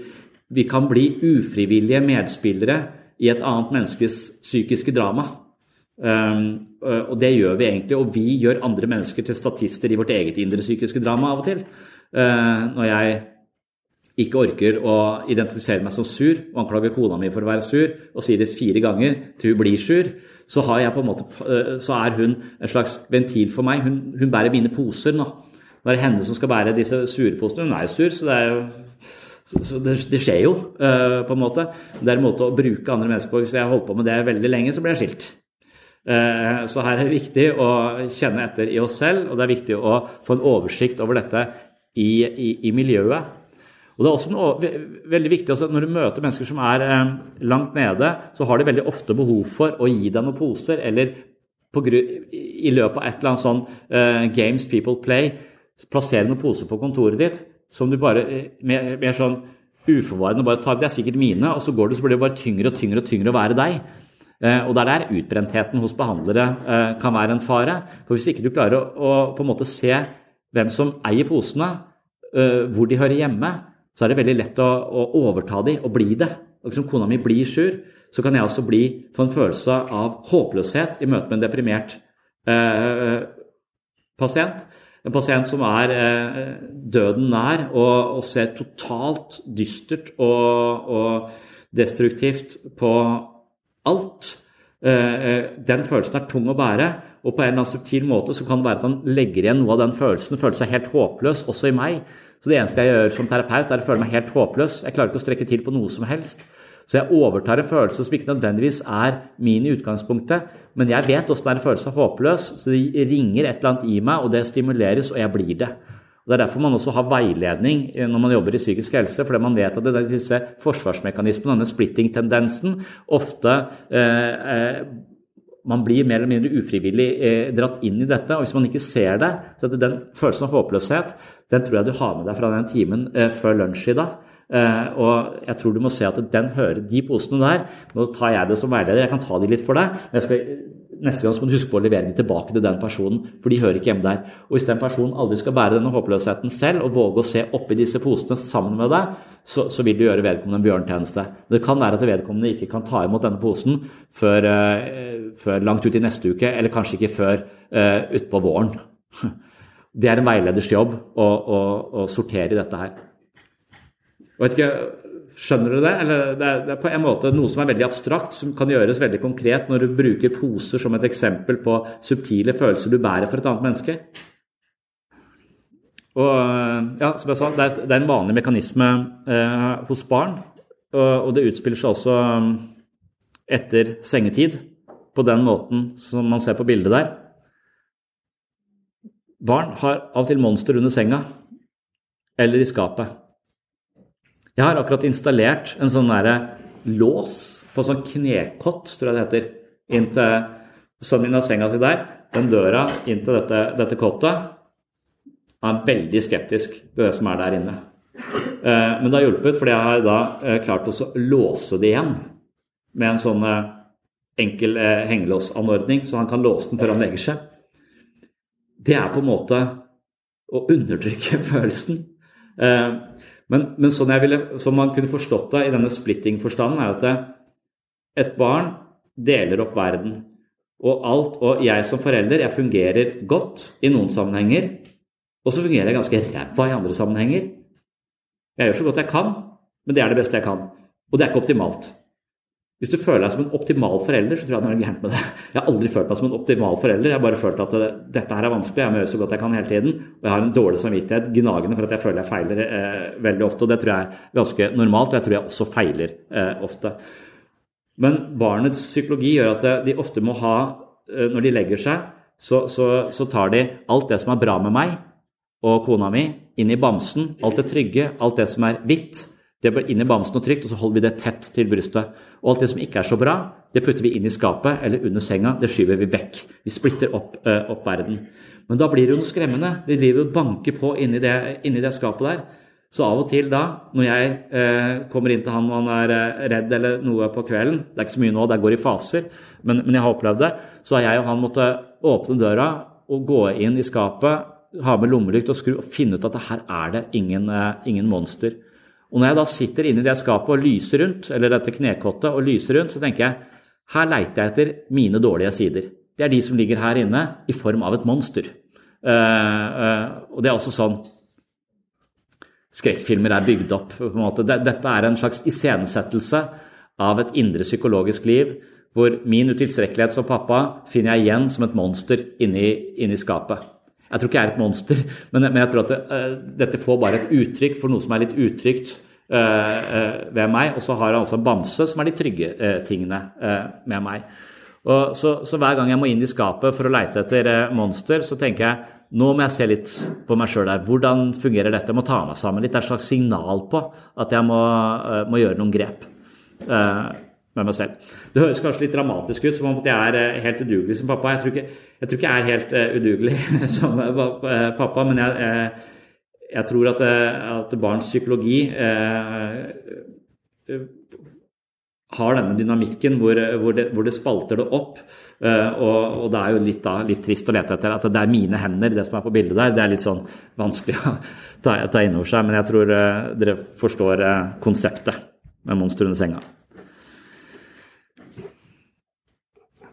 Speaker 2: vi kan bli ufrivillige medspillere i et annet menneskes psykiske drama. Um, og det gjør vi egentlig, og vi gjør andre mennesker til statister i vårt eget indre psykiske drama av og til. Uh, når jeg ikke orker å identifisere meg som sur og anklager kona mi for å være sur, og sier det fire ganger til hun blir sur, så, måte, så er hun en slags ventil for meg. Hun, hun bærer mine poser nå. Nå er det henne som skal bære disse surposene. Hun er jo sur, så det er jo så det, det, skjer jo, uh, på en måte. Det er en måte å bruke andre mennesker på. Hvis jeg holdt på med det veldig lenge, så blir jeg skilt. Uh, så her er det viktig å kjenne etter i oss selv, og det er viktig å få en oversikt over dette i, i, i miljøet. Og det er også noe, veldig viktig, at Når du møter mennesker som er eh, langt nede, så har de veldig ofte behov for å gi deg noen poser, eller på, i løpet av et eller annet sånn Games People Play plassere noen poser på kontoret ditt som du bare eh, mer, mer sånn uforvarende bare tar Det er sikkert mine, og så går du, så blir det bare tyngre og tyngre og tyngre å være deg. Eh, og det er der utbrentheten hos behandlere eh, kan være en fare. For hvis ikke du klarer å, å på en måte se hvem som eier posene, hvor de hører hjemme, så er det veldig lett å, å overta de og bli det. Og som kona mi blir sur, så kan jeg også bli, få en følelse av håpløshet i møte med en deprimert eh, pasient. En pasient som er eh, døden nær og, ser totalt dystert og, og destruktivt på alt. Eh, eh, den følelsen er tung å bære, og på en eller annen subtil måte så kan det være at han legger igjen noe av den følelsen, føler seg helt håpløs, også i meg. Så det eneste jeg gjør som terapeut, er å føle meg helt håpløs. Jeg klarer ikke å strekke til på noe som helst. Så jeg overtar en følelse som ikke nødvendigvis er min i utgangspunktet, men jeg vet åssen det er en følelse av håpløs, så det ringer et eller annet i meg, og det stimuleres, og jeg blir det. Og Det er derfor man også har veiledning når man jobber i psykisk helse, fordi man vet at det er disse forsvarsmekanismene, denne splitting-tendensen, ofte eh, eh, man blir mer eller mindre ufrivillig eh, dratt inn i dette. og Hvis man ikke ser det, så er det den følelsen av håpløshet den tror jeg du har med deg fra den timen eh, før lunsj i dag. Uh, og jeg tror du må se at den hører de posene der. Nå tar jeg det som veileder, jeg kan ta de litt for deg. men jeg skal, neste gang så må du huske på å levere de tilbake til den personen, for de hører ikke hjemme der. Og hvis den personen aldri skal bære denne håpløsheten selv og våge å se oppi disse posene sammen med deg, så, så vil du gjøre vedkommende en bjørntjeneste. Det kan være at vedkommende ikke kan ta imot denne posen før, uh, før langt ut i neste uke, eller kanskje ikke før uh, utpå våren. *laughs* Det er en veileders jobb å, å, å sortere dette her. Vet ikke, Skjønner du det? Eller det er, det er, på en måte noe som er veldig abstrakt, som kan gjøres veldig konkret når du bruker poser som et eksempel på subtile følelser du bærer for et annet menneske. Og ja, som jeg sa, Det er, det er en vanlig mekanisme eh, hos barn, og, og, det utspiller seg også um, etter sengetid på den måten som man ser på bildet der. Barn har av og til monster under senga eller i skapet. Jeg har akkurat installert en sånn derre lås på sånn knekott, tror jeg det heter, inn til sønnen senga si der. Den døra inn til dette, dette kottet Han er veldig skeptisk til det som er der inne. Eh, men det har hjulpet, fordi jeg har da eh, klart å låse det igjen med en sånn eh, enkel hengelåsanordning, så han kan låse den før han legger seg. det er på en måte å undertrykke *laughs* følelsen. Men, men sånn, ville, som man kunne forstått det i denne splitting-forstanden, er at det, et barn deler opp verden. Og alt, og jeg som forelder jeg fungerer godt i noen sammenhenger, og så fungerer jeg ganske ræva i andre sammenhenger. Jeg gjør så godt jeg kan, men det er det beste jeg kan. Og det er ikke optimalt. Hvis du føler deg som en optimal forelder, så tror jeg det er noe gærent med det. Jeg har aldri følt meg som en optimal forelder. Jeg har bare følt at det, dette her er vanskelig, jeg må gjøre så godt jeg kan hele tiden. Og jeg har en dårlig samvittighet, gnagende for at jeg føler jeg feiler eh, veldig ofte. Og det tror jeg er ganske normalt, og jeg tror jeg også feiler eh, ofte. Men barnets psykologi gjør at de ofte må ha, eh, når de legger seg, så, så, så tar de alt det som er bra med meg og kona mi, inn i bamsen. Alt det trygge, alt det som er hvitt det bør inn i bamsen og trygt, og så holder vi det tett til brystet. Og alt det som ikke er så bra, det putter vi inn i skapet eller under senga. Det skyver vi vekk. Vi splitter opp, uh, opp verden. Men da blir det jo noe skremmende. Vi driver og banker på inni det, inni det skapet der. Så av og til da, når jeg eh, kommer inn til han og han er eh, redd eller noe på kvelden Det er ikke så mye nå, det går i faser, men, men jeg har opplevd det. Så har jeg og han måttet åpne døra og gå inn i skapet, ha med lommelykt og skru og finne ut at her er det ingen, eh, ingen monster. Og når jeg da sitter inni det skapet og lyser rundt, eller dette knekottet og lyser rundt, så tenker jeg her leiter jeg etter mine dårlige sider. Det er de som ligger her inne i form av et monster. Uh, uh, og det er også sånn skrekkfilmer er bygd opp. på en måte. Dette er en slags iscenesettelse av et indre psykologisk liv, hvor min utilstrekkelighet som pappa finner jeg igjen som et monster inni, inni skapet. Jeg tror ikke jeg er et monster, men, men jeg tror at det, uh, dette får bare et uttrykk for noe som er litt utrygt uh, uh, ved meg. Og så har jeg også en bamse, som er de trygge tingene med meg. Og så, så, hver gang jeg må inn i skapet for å leite etter monster, så tenker jeg nå må jeg se litt på meg sjøl der. Hvordan fungerer dette? Jeg må ta meg sammen litt. Det er et slags signal på at jeg må, må gjøre noen grep med meg selv. Det høres kanskje litt dramatisk ut, som om jeg er helt udugelig som pappa. Jeg tror ikke, jeg, tror ikke jeg er helt uh, udugelig *laughs* som uh, pappa, men jeg, jeg tror at, at, barns psykologi har denne dynamikken hvor, hvor, det, hvor, det, spalter det opp. Og, og, det er jo litt, da, litt, trist å lete etter at det er mine hender, det som er på bildet der. Det er litt sånn vanskelig å ta, ta inn over seg, men jeg tror dere forstår konseptet med monster under senga.
Speaker 10: Men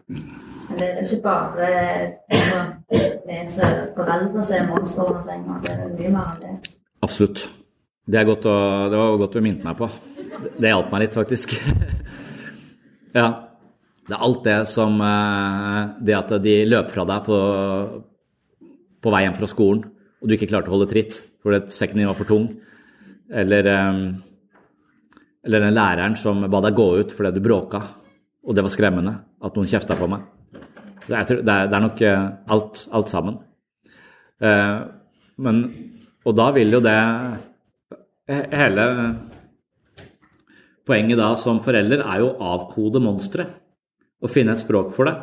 Speaker 10: det er ikke bare vi som foreldre som er monstrene senga. Det er mye mer enn det.
Speaker 2: Absolutt. Det, å, det var godt du minnet meg på. Det hjalp meg litt, faktisk. *laughs* ja. Det er alt det som eh, Det at de løper fra deg på, på vei hjem fra skolen, og du ikke klarte å holde tritt fordi sekken din var for tung. Eller, eh, eller den læreren som ba deg gå ut fordi du bråka, og det var skremmende at noen kjefta på meg. Det er, det er nok eh, alt, alt sammen. Eh, men, og da vil jo det Hele poenget da som forelder er jo å avkode monsteret. Og finne et språk for det.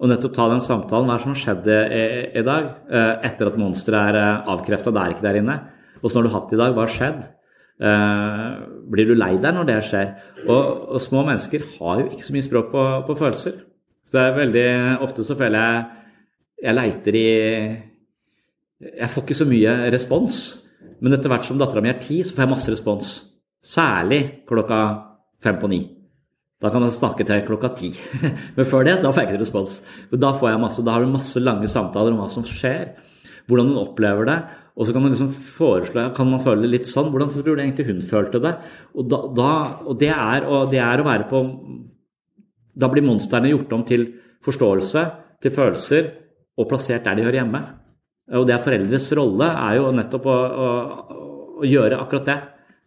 Speaker 2: Og nettopp ta den samtalen. Hva er det som har skjedd i, i dag eh, etter at monsteret er avkrefta? Det er ikke der inne. Åssen har du hatt det i dag? Hva har skjedd? Blir du lei deg når det skjer? Og, og, små mennesker har jo ikke så mye språk på, på følelser. Så det er veldig ofte så føler jeg jeg leiter i Jeg får ikke så mye respons. Men etter hvert som dattera mi er ti, så får jeg masse respons. Særlig klokka fem på ni. Da kan jeg snakke til klokka ti. *laughs* Men før det, da får jeg ikke respons. Da får jeg masse, da har du masse lange samtaler om hva som skjer, hvordan hun opplever det. Og så kan man liksom foreslå kan man føle det litt sånn. Hvordan tror du egentlig hun følte det? Og, da, da, og, det, er, og det er å være på da blir monstrene gjort om til forståelse, til følelser, og plassert der de hører hjemme. Og det er foreldres rolle er jo nettopp å, å, å gjøre akkurat det.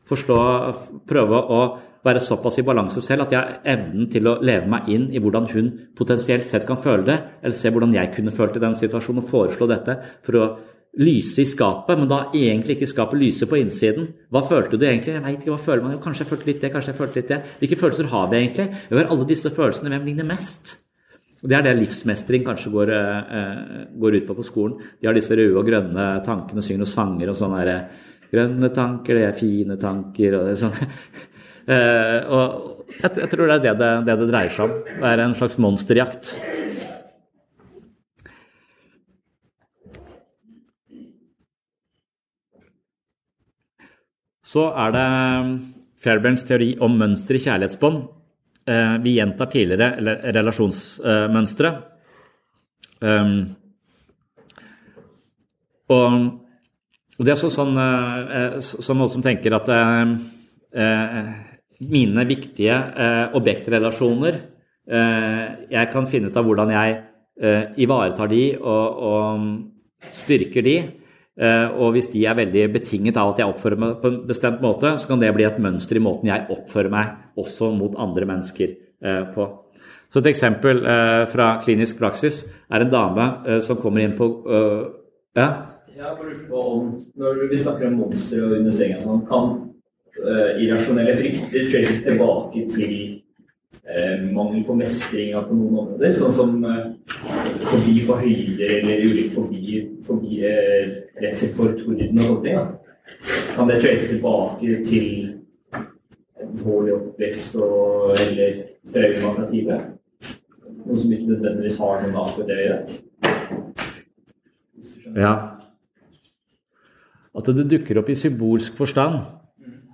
Speaker 2: Forstå, prøve å være såpass i balanse selv at jeg har evnen til å leve meg inn i hvordan hun potensielt sett kan føle det, eller se hvordan jeg kunne følt i den situasjonen, og foreslå dette for å lyse i skapet, men da egentlig ikke skapet lyser på innsiden. Hva følte du egentlig? Jeg vet ikke, hva føler man? Kanskje jeg følte litt det, kanskje jeg følte litt det. Hvilke følelser har vi egentlig? Vi har alle disse følelsene. Hvem ligner mest? Og Det er det livsmestring kanskje går, uh, går, ut på på skolen. De har disse røde og grønne tankene, synger noen sanger og sånn derre Grønne tanker, det er fine tanker og det er sånn. uh, *laughs* og jeg, jeg, tror det er det det, det det dreier seg om. Det er en slags monsterjakt. Så er det Fairbairns teori om mønster i kjærlighetsbånd. Eh, vi gjentar tidligere relasjonsmønstre. Um, og, det er sånn, sånn noen som tenker at mine viktige objektrelasjoner Jeg kan finne ut av hvordan jeg ivaretar de og, og styrker de. Eh, og hvis de er veldig betinget av at jeg oppfører meg på en bestemt måte, så kan det bli et mønster i måten jeg oppfører meg også mot andre mennesker eh, på. Så et eksempel eh, fra klinisk praksis er en dame som kommer inn på Ja?
Speaker 11: Jeg bare lurer på om, Når vi snakker om monstre og investeringer, sånn, kan irrasjonelle frykter traces tilbake til uh, mangel på mestring på noen områder, sånn som eh, forbi for høyder eller ulik forbi, forbi eh, redsel for torden og sånne ting. Kan det traces tilbake til en dårlig oppvekst og, eller trauma fra tidligere? Noe som ikke nødvendigvis har noe med akkurat det å gjøre?
Speaker 2: Ja. At det dukker opp i symbolsk forstand.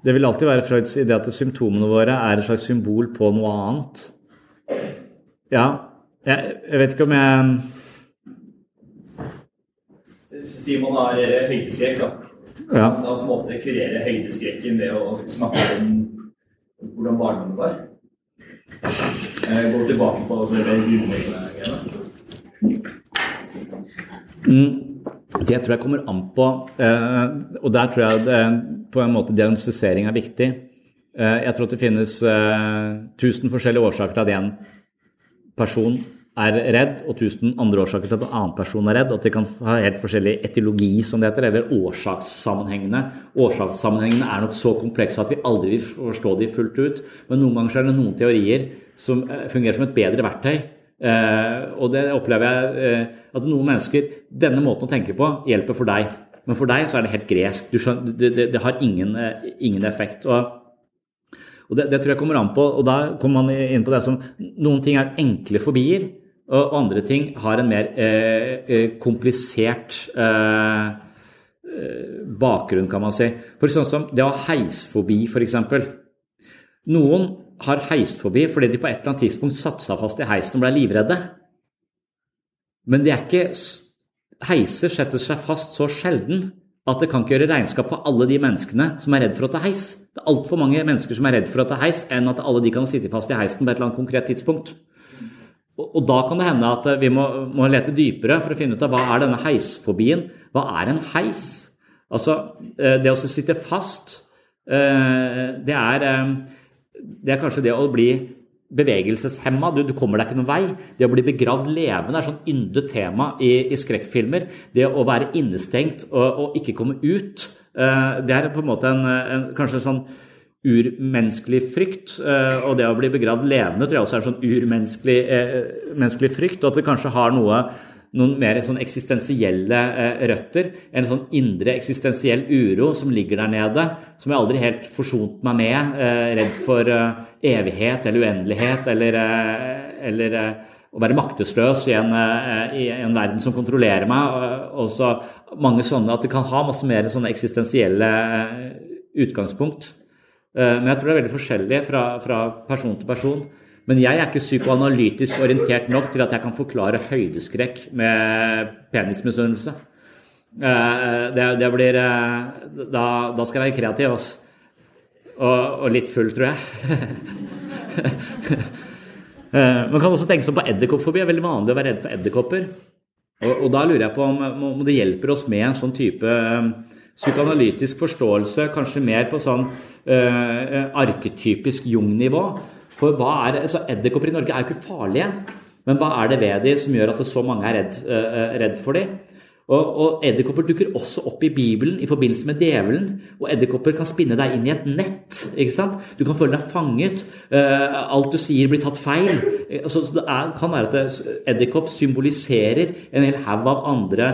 Speaker 2: Det vil alltid være Freuds idé at symptomene våre er et slags symbol på noe annet. Ja, jeg, jeg vet ikke om jeg
Speaker 11: Sier man har høydeskrekk, da.
Speaker 2: Ja.
Speaker 11: Da på en måte kurere høydeskrekken ved å snakke om hvordan barndommen var. Gå tilbake på det grunnleggende.
Speaker 2: Mm. Det tror jeg kommer an på, eh, og der tror jeg det, på en måte diagnostisering er viktig. Eh, jeg tror at det finnes eh, tusen forskjellige årsaker til at en person er redd, og tusen andre årsaker til at en annen person er redd, og at de kan ha helt forskjellig etiologi, som det heter, eller årsakssammenhengene. Årsakssammenhengene er nok så komplekse at vi aldri vil forstå de fullt ut, men noen ganger er det noen teorier som fungerer som et bedre verktøy. Uh, og det opplever jeg uh, at noen mennesker Denne måten å tenke på hjelper for deg, men for deg så er det helt gresk. Skjønner, det, det, det, har ingen, uh, ingen effekt. Og, og det, det, tror jeg kommer an på, og da kommer man inn på det som Noen ting er enkle fobier, og andre ting har en mer komplisert bakgrunn, kan man si. For sånn som det å ha heisfobi, f.eks. Noen har heisfobi fordi de på et eller annet tidspunkt satte seg fast i heisen og ble livredde. Men de er ikke Heiser setter seg fast så sjelden at det kan ikke gjøre regnskap for alle de menneskene som er redd for å ta heis. Det er altfor mange mennesker som er redd for å ta heis, enn at alle de kan sitte fast i heisen på et eller annet konkret tidspunkt. Og, da kan det hende at vi må, må, lete dypere for å finne ut av hva er denne heisfobien. Hva er en heis? Altså, det å sitte fast, det er det er kanskje det å bli bevegelseshemma. Du, du, kommer deg ikke noen vei. Det å bli begravd levende er sånn yndet tema i, i, skrekkfilmer. Det å være innestengt og, og ikke komme ut, uh, det er på en måte en, en kanskje en sånn urmenneskelig frykt. Uh, og det å bli begravd levende tror jeg også er en sånn urmenneskelig uh, frykt. Og at det kanskje har noe noen mer sånn eksistensielle eh, røtter. En sånn indre eksistensiell uro som ligger der nede, som jeg aldri helt forsont meg med. Eh, redd for eh, evighet eller uendelighet eller, eller å være maktesløs i en, i en, verden som kontrollerer meg. Og så mange sånne At det kan ha masse mer sånne eksistensielle utgangspunkt. Men jeg tror det er veldig forskjellig fra, fra person til person. Men jeg er ikke psykoanalytisk orientert nok til at jeg kan forklare høydeskrekk med penismisunnelse. Eh, det, det, blir eh, da, da, skal jeg være kreativ, altså. Og, og litt full, tror jeg. *laughs* Eh, man kan også tenke seg på edderkoppfobi. Det er veldig vanlig å være redd for edderkopper. Og, og, da lurer jeg på om, om, det hjelper oss med en sånn type psykoanalytisk forståelse, kanskje mer på sånn uh, arketypisk Jung-nivå. For hva er altså Edderkopper i Norge er jo ikke farlige, men hva er det ved de som gjør at så mange er redd, uh, redd for de? Og, og Edderkopper dukker også opp i Bibelen i forbindelse med djevelen. Og edderkopper kan spinne deg inn i et nett. ikke sant? Du kan føle deg fanget. Uh, alt du sier, blir tatt feil. Så, så det er, kan være at edderkopp symboliserer en hel haug av andre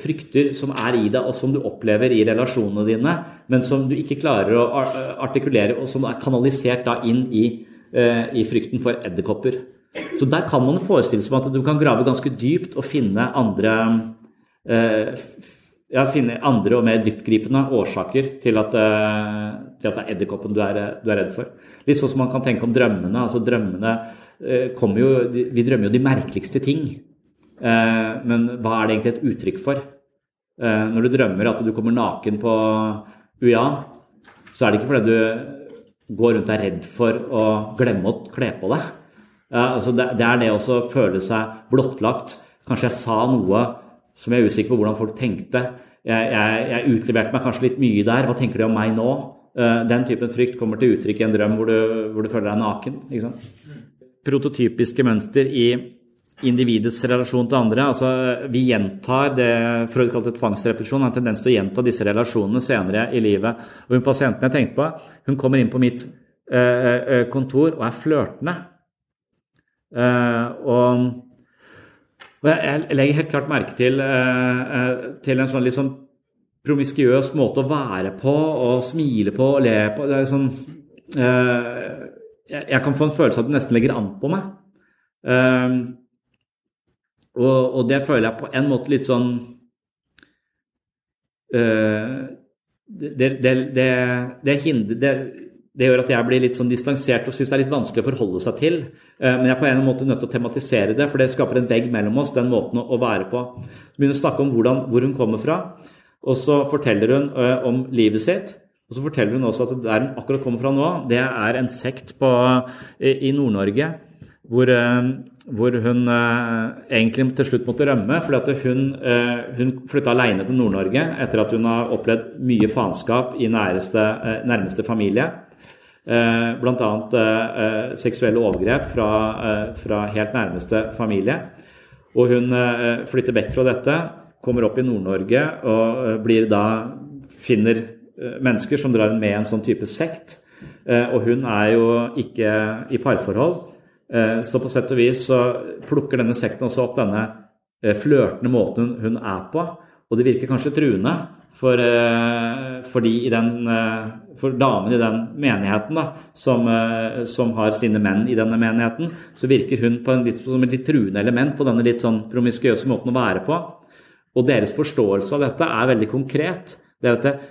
Speaker 2: frykter som er i deg, og som du opplever i relasjonene dine, men som du ikke klarer å artikulere, og som er kanalisert da inn i, uh, i frykten for edderkopper. Så der kan man forestille seg at du kan grave ganske dypt og finne andre ja, finne andre og mer dyptgripende årsaker til at, eh, til at det er edderkoppen du, er, du er redd for. Litt sånn som man kan tenke om drømmene. altså drømmene eh, kommer jo, Vi drømmer jo de merkeligste ting. Eh, men hva er det egentlig et uttrykk for? Eh, når du drømmer at du kommer naken på UiA, så er det ikke fordi du går rundt og er redd for å glemme å kle på deg. Altså det, er det å føle seg blottlagt. Kanskje jeg sa noe som jeg er usikker på hvordan folk tenkte. Jeg, jeg, jeg utleverte meg kanskje litt mye der. Hva tenker de om meg nå? Eh, den typen frykt kommer til uttrykk i en drøm hvor du, hvor du føler deg naken. Sant? Prototypiske mønster i individets relasjon til andre. altså Vi gjentar det Freud kalte tvangsrepetisjon, har en tendens til å gjenta disse relasjonene senere i livet. Og hun pasienten jeg tenkte på, hun kommer inn på mitt øh, kontor og er flørtende. Uh, og og jeg, legger helt klart merke til, til en sånn litt sånn promiskuøs måte å være på og smile på og le på. Det er sånn eh, Jeg kan få en følelse av at det nesten legger an på meg. Og, og det føler jeg på en måte litt sånn det, det, det, det, hindrer, det, gjør at jeg blir litt sånn distansert og syns det er litt vanskelig å forholde seg til. Eh, men jeg er på en måte nødt til å tematisere det, for det skaper en vegg mellom oss, den måten å være på. Så begynner å snakke om hvordan, hvor hun kommer fra, og så forteller hun eh, om livet sitt. Og så forteller hun også at der hun akkurat kommer fra nå, det er en sekt på, i Nord-Norge hvor, eh, hvor, hun egentlig til slutt måtte rømme. fordi Hun, hun flytta alene til Nord-Norge etter at hun har opplevd mye faenskap i næreste, nærmeste familie. Eh, Bl.a. Eh, seksuelle overgrep fra, eh, fra, helt nærmeste familie. Og hun flytter vekk fra dette, kommer opp i Nord-Norge og blir da finner mennesker som drar med en sånn type sekt. Og hun er jo ikke i parforhold. Så på sett og vis så plukker denne sekten også opp denne flørtende måten hun er på. Og det virker kanskje truende, for, for de den for damene i den menigheten da, som, eh, som, har sine menn i denne menigheten, så virker hun litt, som et litt truende element på denne litt sånn promiskuøse måten å være på. Og deres forståelse av dette er veldig konkret. Det er at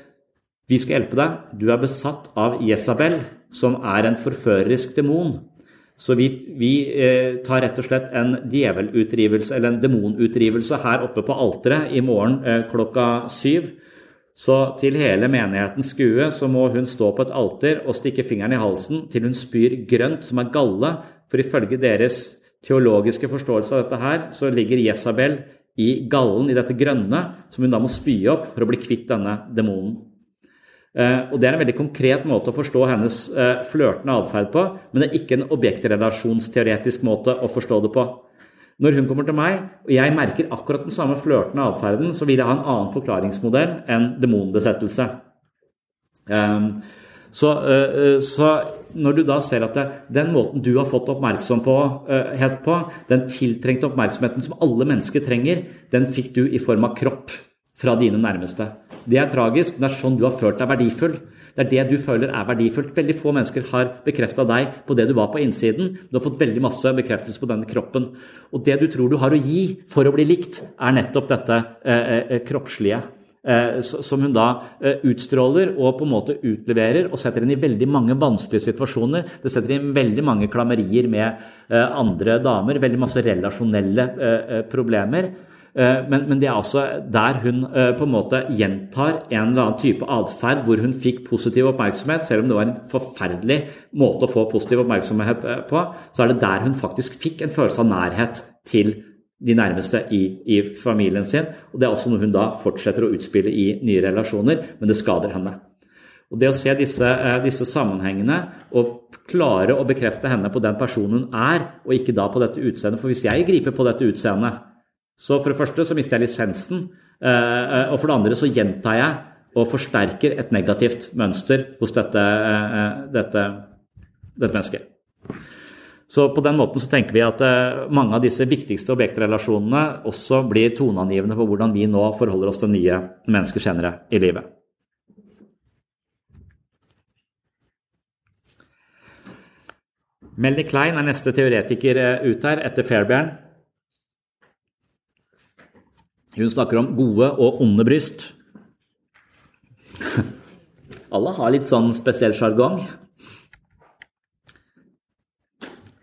Speaker 2: vi skal hjelpe deg. Du er besatt av Jesabel, som er en forførerisk demon. Så vi, vi eh, tar rett og slett en djevelutdrivelse, eller en demonutdrivelse, her oppe på alteret i morgen eh, klokka syv. Så til hele menighetens skue så må hun stå på et alter og stikke fingeren i halsen til hun spyr grønt, som er galle, for ifølge deres teologiske forståelse av dette her, så ligger Jesabel i gallen, i dette grønne, som hun da må spy opp for å bli kvitt denne demonen. Eh, og Det er en veldig konkret måte å forstå hennes eh, flørtende atferd på, men det er ikke en objektrelasjonsteoretisk måte å forstå det på. Når hun kommer til meg, og jeg merker akkurat den samme flørtende atferden, så vil jeg ha en annen forklaringsmodell enn demonbesettelse. Um, så, uh, så, når du da ser at det, den måten du har fått oppmerksomhet på, den tiltrengte oppmerksomheten som alle mennesker trenger, den fikk du i form av kropp fra dine nærmeste. Det er tragisk, men det er sånn du har følt deg verdifull. Det er det du føler er verdifullt. Veldig få mennesker har bekrefta deg på det du var på innsiden. Du har fått veldig masse bekreftelse på denne kroppen. Og det du tror du har å gi for å bli likt, er nettopp dette eh, eh, kroppslige. Eh, som hun da eh, utstråler og på en måte utleverer og setter inn i veldig mange vanskelige situasjoner. Det setter inn veldig mange klammerier med eh, andre damer, veldig masse relasjonelle eh, problemer. Eh, men, men, det er altså der hun eh, på en måte gjentar en eller annen type atferd hvor hun fikk positiv oppmerksomhet, selv om det var en forferdelig måte å få positiv oppmerksomhet eh, på, så er det der hun faktisk fikk en følelse av nærhet til de nærmeste i, i familien sin. Og det er også noe hun da fortsetter å utspille i nye relasjoner, men det skader henne. Og Det å se disse, disse, sammenhengene og klare å bekrefte henne på den personen hun er, og ikke da på dette utseendet For hvis jeg griper på dette utseendet, så for det første så mister jeg lisensen, eh, eh, og for det andre så gjentar jeg og forsterker et negativt mønster hos dette, eh, dette, dette mennesket. Så på den måten så tenker vi at mange av disse viktigste objektrelasjonene også blir toneangivende for hvordan vi nå forholder oss til nye mennesker senere i livet. Melanie Klein er neste teoretiker ut her, etter Fairbairn. Hun snakker om gode og onde bryst. *laughs* Alle har litt sånn spesiell sjargong.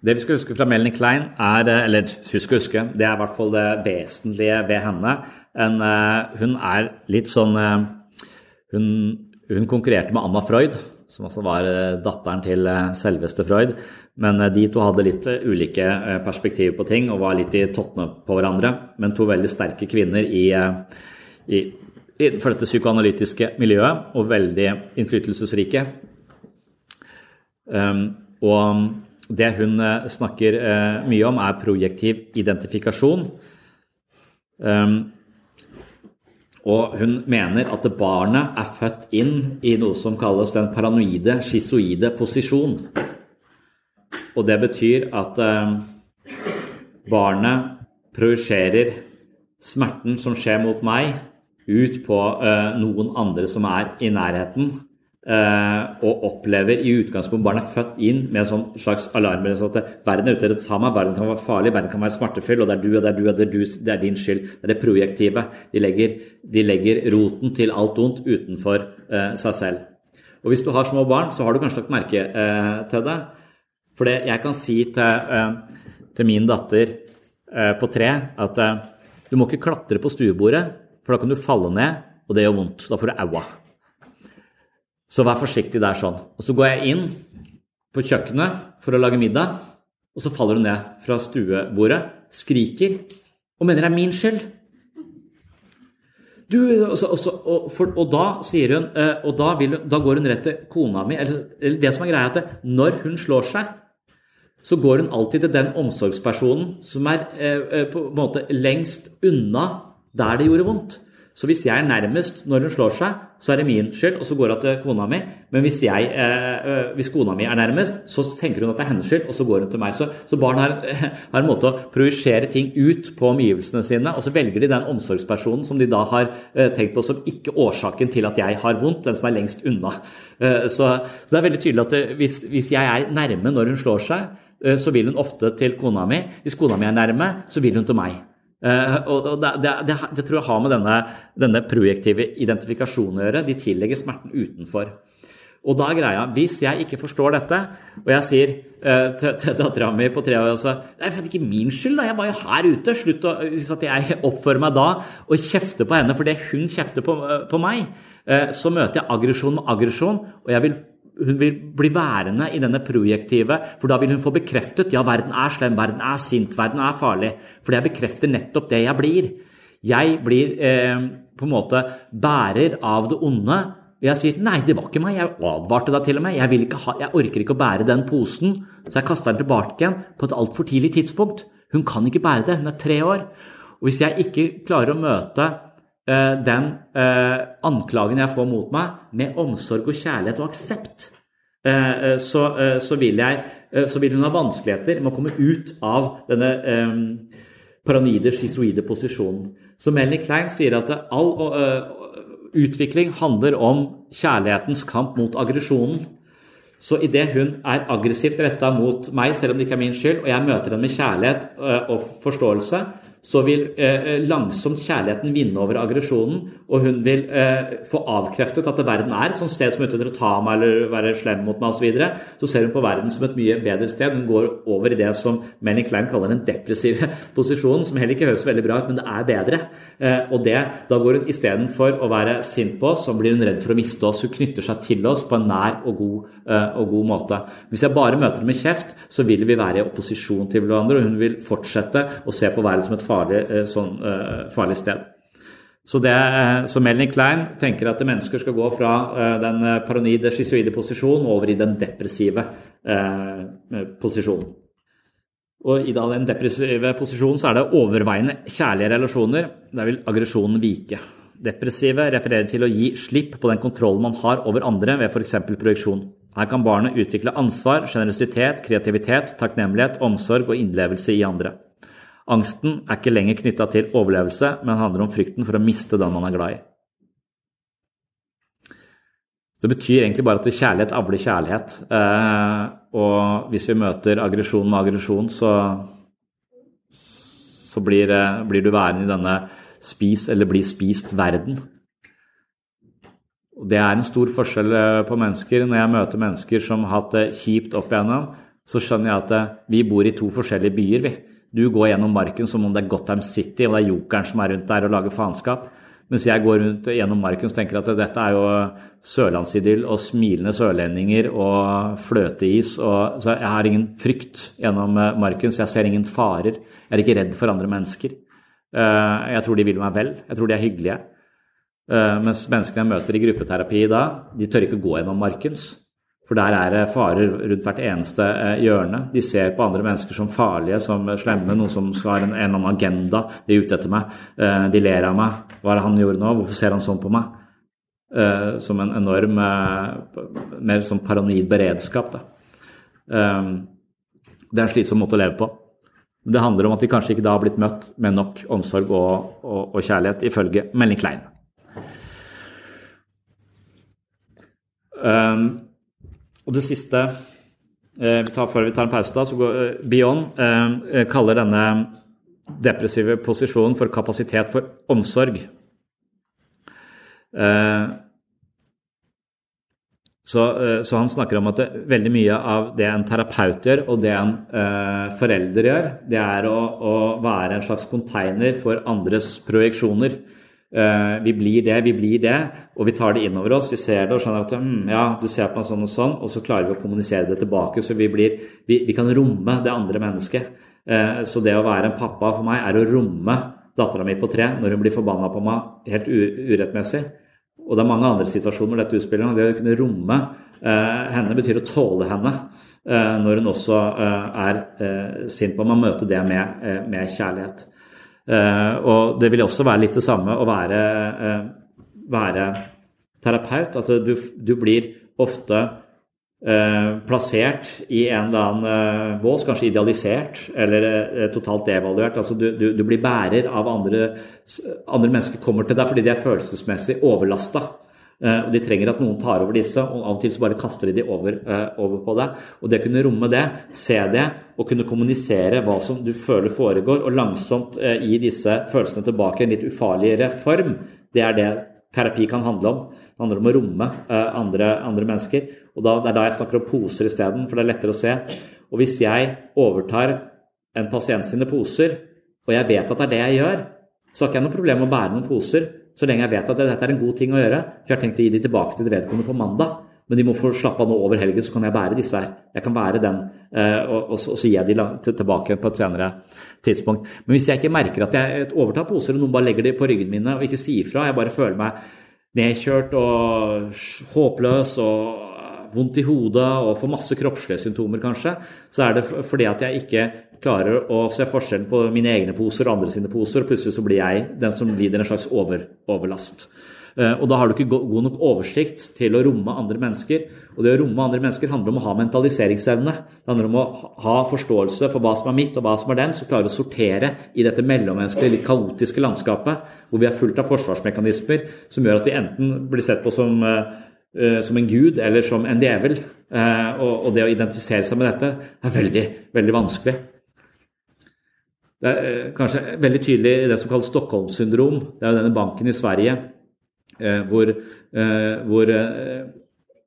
Speaker 2: Det vi skal huske fra Melanie Klein, er, eh, eller husk å huske, det er i hvert fall det vesentlige ved henne. En, eh, hun er litt sånn eh, hun, hun, konkurrerte med Anna Freud, som også var datteren til selveste Freud. Men de to hadde litt ulike perspektiver på ting og var litt i tottene på hverandre. Men to veldig sterke kvinner i, i, for dette psykoanalytiske miljøet, og veldig innflytelsesrike. Um, og det hun eh, snakker uh, mye om, er projektiv identifikasjon. Um, og hun mener at barnet er født inn i noe som kalles den paranoide, schizoide posisjon. Og det betyr at um, barnet projiserer smerten som skjer mot meg, ut på uh, noen andre som er i nærheten. Eh, og opplever i utgangspunktet barnet er født inn med en sånn slags alarm. Sånn at verden er ute etter å ta meg, verden kan være farlig, verden kan være smertefull, og det er du og det er du og det er, du, det er din skyld. Det er det projektive. De legger, de legger roten til alt ondt utenfor seg selv. Og Hvis du har små barn, så har du kanskje lagt merke til det. For det jeg kan si til, uh, til min datter på tre at du må ikke klatre på stuebordet, for da kan du falle ned, og det gjør vondt. Da får du aua. Så vær forsiktig der sånn. Og så går jeg inn på kjøkkenet for å lage middag, og så faller hun ned fra stuebordet, skriker og mener det er min skyld. Du, og, så, og, så, og, for, og, da sier hun, eh, og da, hun, da, går hun rett til kona mi. Eller, eller det som er greia, er at når hun slår seg, så går hun alltid til den omsorgspersonen som er eh, eh på en måte lengst unna der det gjorde vondt. Så hvis jeg er nærmest når hun slår seg, så er det min skyld, og så går hun til kona mi. Men hvis, jeg, øh, hvis, kona mi er nærmest, så tenker hun at det er hennes skyld, og så går hun til meg. Så, så barn har, *laughs* har, en måte å projisere ting ut på omgivelsene sine, og så velger de den omsorgspersonen som de da har tenkt på som ikke årsaken til at jeg har vondt, den som er lengst unna. Så, så, det er veldig tydelig at hvis, hvis jeg er nærme når hun slår seg, så vil hun ofte til kona mi. Hvis kona mi er nærme, så vil hun til meg. Uh, og det, det, det, tror jeg har med denne, denne projektive identifikasjonen å gjøre. De tillegger smerten utenfor. Og da er greia, Hvis jeg ikke forstår dette, og jeg sier uh, til, til dattera mi på tre år også, Det er ikke min skyld, da, jeg var jo her ute. Slutt å, hvis at jeg oppfører meg da og kjefter på henne fordi hun kjefter på, uh, på meg, så møter jeg aggresjon med aggresjon, og jeg vil hun vil bli værende i denne projektive, for da vil hun få bekreftet ja, verden er slem, verden er sint, verden er farlig. For jeg bekrefter nettopp det jeg blir. Jeg blir eh, på en måte bærer av det onde. Jeg sier nei, det var ikke meg, jeg advarte deg til og med. Jeg, ha, jeg orker ikke å bære den posen, så jeg kaster den tilbake igjen på et altfor tidlig tidspunkt. Hun kan ikke bære det, hun er tre år. Og hvis jeg ikke klarer å møte den eh, anklagen jeg får mot meg, med omsorg og kjærlighet og aksept, eh, så, så, vil, jeg, så vil hun ha vanskeligheter med å komme ut av denne paranoide, schizoide posisjonen. Så Melanie Klein sier at all utvikling handler om kjærlighetens kamp mot aggresjonen. Så idet hun er aggressivt retta mot meg, selv om det ikke er min skyld, og jeg møter henne med kjærlighet og forståelse, så vil eh, langsomt kjærligheten vinne over aggresjonen, og hun vil eh, få avkreftet at verden er et sånt sted som er ute etter å ta meg eller være slem mot meg osv. Så, videre. så ser hun på verden som et mye bedre sted. Hun går over i det som Melanie Klein kaller den depressive *laughs* posisjonen, som heller ikke høres veldig bra ut, men det er bedre. Eh, og det, da går hun istedenfor å være sint på oss, så blir hun redd for å miste oss. Hun knytter seg til oss på en nær og god, eh, og god måte. Hvis jeg bare møter henne med kjeft, så vil vi være i opposisjon til hverandre, og hun vil fortsette å se på verden som et farlig, eh, sånn, eh, farlig sted. Så, det, eh, så Melanie Klein tenker at mennesker skal gå fra den paranoide, schizoide posisjonen over i den depressive eh, posisjonen. Og I den depressive posisjonen så er det overveiende kjærlige relasjoner. Der vil aggresjonen vike. Depressive refererer til å gi slipp på den kontrollen man har over andre ved f.eks. projeksjon. Her kan barnet utvikle ansvar, sjenerøsitet, kreativitet, takknemlighet, omsorg og innlevelse i andre. Angsten er ikke lenger knytta til overlevelse, men handler om frykten for å miste den man er glad i. Det betyr egentlig bare at kjærlighet avler kjærlighet. Eh, og hvis vi møter aggresjon med aggresjon, så, så blir, blir, du værende i denne spis eller bli spist-verden. Det er en stor forskjell eh, på mennesker. Når jeg møter mennesker som har hatt det kjipt opp igjennom, så skjønner jeg at eh, vi bor i to forskjellige byer. vi. Du går gjennom marken som om det er Gotham City og det er jokeren som er rundt der og lager faenskap. Mens jeg går rundt gjennom marken og tenker at dette er jo sørlandsidyll og smilende sørlendinger og fløteis. Og, så jeg har ingen frykt gjennom eh, marken, så jeg ser ingen farer. Jeg er ikke redd for andre mennesker. Jeg tror de vil meg vel. Jeg tror de er hyggelige. Eh, mens menneskene jeg møter i gruppeterapi da, de tør ikke gå gjennom markens. For der er det farer rundt hvert eneste eh, hjørne. De ser på andre mennesker som farlige, som slemme, noen som skal ha en, eller annen agenda. De er ute etter meg. Eh, de ler av meg. Hva er det han gjorde nå? Hvorfor ser han sånn på meg? Som en enorm mer sånn paranoid beredskap. Da. Det er en slitsom måte å leve på. Det handler om at de kanskje ikke da har blitt møtt med nok omsorg og, og, og kjærlighet, ifølge Melling Klein. Og det siste uh, vi tar før vi tar en pause, da, så går uh, Beyond uh, kaller denne depressive posisjonen for kapasitet for omsorg. Så, så, han snakker om at det, veldig mye av det en terapeut gjør, og det en forelder gjør, det er å, å være en slags container for andres projeksjoner. Uh, vi blir det, vi blir det, og vi tar det innover oss. Vi ser det og skjønner at mm, ja, du ser på meg sånn og sånn, og så klarer vi å kommunisere det tilbake. Så vi, blir, vi, vi kan romme det andre mennesket. Uh, så det å være en pappa for meg er å romme dattera mi på tre når hun blir forbanna på meg helt urettmessig. Og det er mange andre situasjoner hvor dette utspiller. Det å kunne romme uh, henne betyr å tåle henne når hun også er sint på meg. Møte det med, med kjærlighet. Eh, og det vil også være litt det samme å være, eh, være terapeut. At du, du blir ofte eh, plassert i en eller annen bås, kanskje idealisert eller totalt devaluert. Altså du, du, du blir bærer av andre, andre mennesker kommer til deg fordi de er følelsesmessig overlasta. Eh, og De trenger at noen tar over disse, og av og til så bare kaster de de over, eh, over på deg. Og Det å kunne romme det, se det og kunne kommunisere hva som du føler foregår, og langsomt eh, gi disse følelsene tilbake i en litt ufarligere form, det er det terapi kan handle om. Det handler om å romme andre, andre mennesker. Og da, Det er da jeg snakker om poser isteden, for det er lettere å se. Og hvis jeg overtar en pasient sine poser, og jeg vet at det er det jeg gjør, så har ikke jeg noe problem med å bære noen poser. Så lenge jeg vet at dette er en god ting å gjøre. For jeg har tenkt å gi de tilbake til det vedkommende på mandag. Men de må få slappe av nå over helgen, så kan jeg bære disse her. Jeg kan bære den, eh, og, så, gir jeg de tilbake på et senere tidspunkt. Men hvis jeg ikke merker at jeg overtar poser, og noen bare legger de på ryggen mine og ikke sier fra, jeg bare føler meg nedkjørt og håpløs og vondt i hodet og får masse kroppslige symptomer, kanskje, så er det fordi at jeg ikke klarer å se forskjellen på mine egne poser og andre sine poser, og plutselig så blir jeg den som lider en slags over, overlast. Eh, og da har du ikke god nok oversikt til å romme andre mennesker. Og det å romme andre mennesker handler om å ha mentaliseringsevne. Det handler om å ha forståelse for hva som er mitt og hva som er den, så klare å sortere i dette mellommenneskelige, litt kaotiske landskapet hvor vi er fullt av forsvarsmekanismer som gjør at vi enten blir sett på som uh, som en gud eller som en djevel. Og, det å identifisere seg med dette er veldig, veldig vanskelig. Det er eh, kanskje veldig tydelig i det som kalles Stockholm-syndrom. Det er jo denne banken i Sverige eh, hvor, eh, hvor,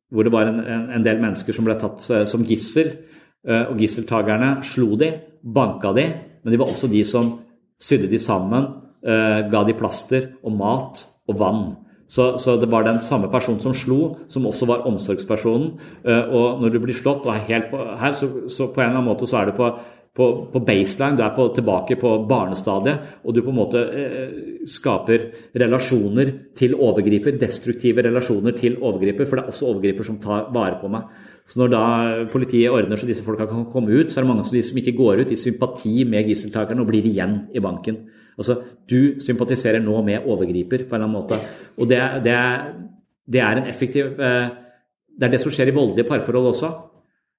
Speaker 2: hvor det var en, en, del mennesker som ble tatt som gissel. Og gisseltakerne slo de, banka de, men de var også de som sydde de sammen, ga de plaster og mat og vann. Så, så, det var den samme personen som slo, som også var omsorgspersonen. Og når du blir slått og er helt på, her, så, så på en eller annen måte så er du på på, på, baseline, du er på, tilbake på barnestadiet, og du på en måte eh, skaper relasjoner til overgriper, destruktive relasjoner til overgriper, for det er også overgriper som tar vare på meg. Så Når da politiet ordner så disse folka kan komme ut, så er det mange av de som ikke går ut i sympati med gisseltakerne og blir igjen i banken. Altså, Du sympatiserer nå med overgriper på en eller annen måte. Og det, det, det er en effektiv eh, Det er det som skjer i voldelige parforhold også.